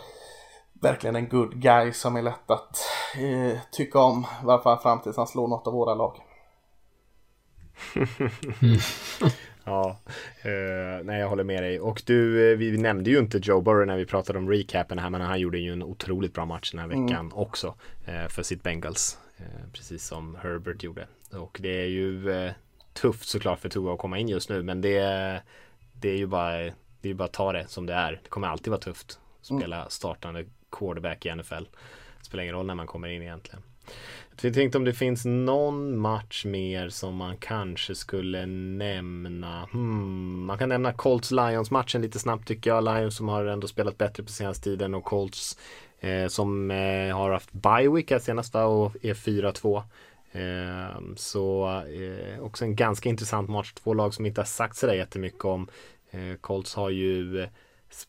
verkligen en good guy som är lätt att eh, tycka om varför fram tills han slår något av våra lag. Ja, eh, nej jag håller med dig. Och du, eh, vi nämnde ju inte Joe Burrow när vi pratade om recapen här, men han gjorde ju en otroligt bra match den här veckan mm. också eh, för sitt Bengals. Eh, precis som Herbert gjorde. Och det är ju eh, tufft såklart för Tua att komma in just nu, men det, det är ju bara, det är bara att ta det som det är. Det kommer alltid vara tufft att mm. spela startande quarterback i NFL. Det spelar ingen roll när man kommer in egentligen. Jag tänkte om det finns någon match mer som man kanske skulle nämna. Hmm, man kan nämna Colts Lions matchen lite snabbt tycker jag. Lions som har ändå spelat bättre på senaste tiden och Colts eh, som eh, har haft bye week här senast och är 4-2. Eh, så eh, också en ganska intressant match. Två lag som inte har sagt sådär jättemycket om. Eh, Colts har ju eh,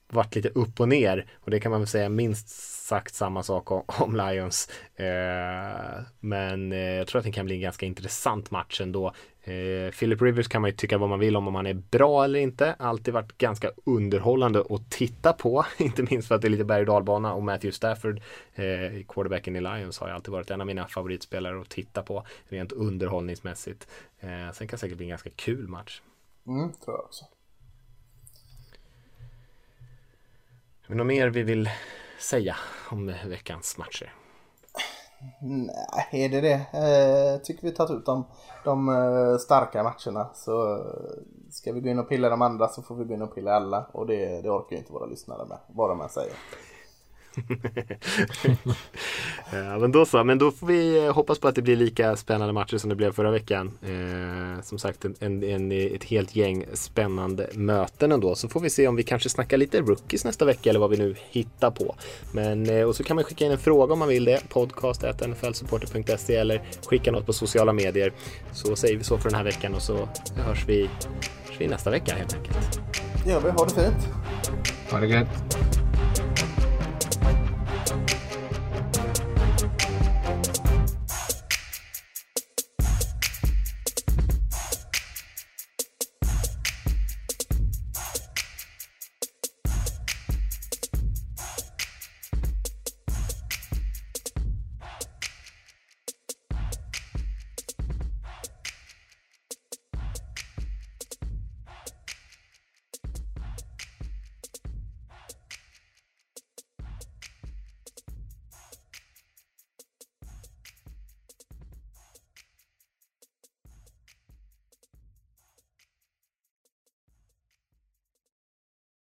varit lite upp och ner och det kan man väl säga minst sagt samma sak om, om Lions. Eh, men eh, jag tror att det kan bli en ganska intressant match ändå. Eh, Philip Rivers kan man ju tycka vad man vill om, om han är bra eller inte. Alltid varit ganska underhållande att titta på, inte minst för att det är lite berg och dalbana och Matthew Stafford, eh, quarterbacken i Lions, har ju alltid varit en av mina favoritspelare att titta på rent underhållningsmässigt. Eh, sen kan det säkert bli en ganska kul match. Mm, tror jag också. Är det något mer vi vill säga om veckans matcher? Nej, är det det? Jag tycker vi tagit ut de, de eh, starka matcherna så eh, ska vi gå in och pilla de andra så får vi gå in och pilla alla och det, det orkar ju inte våra lyssnare med, vad de än säger. ja, men då så, men då får vi hoppas på att det blir lika spännande matcher som det blev förra veckan. Eh, som sagt, en, en, en, ett helt gäng spännande möten ändå. Så får vi se om vi kanske snackar lite rookies nästa vecka eller vad vi nu hittar på. Men, eh, och så kan man skicka in en fråga om man vill det. Podcast.nflsupporter.se eller skicka något på sociala medier. Så säger vi så för den här veckan och så hörs vi, hörs vi nästa vecka helt enkelt. Ja, vi har det fint. Ha det gött.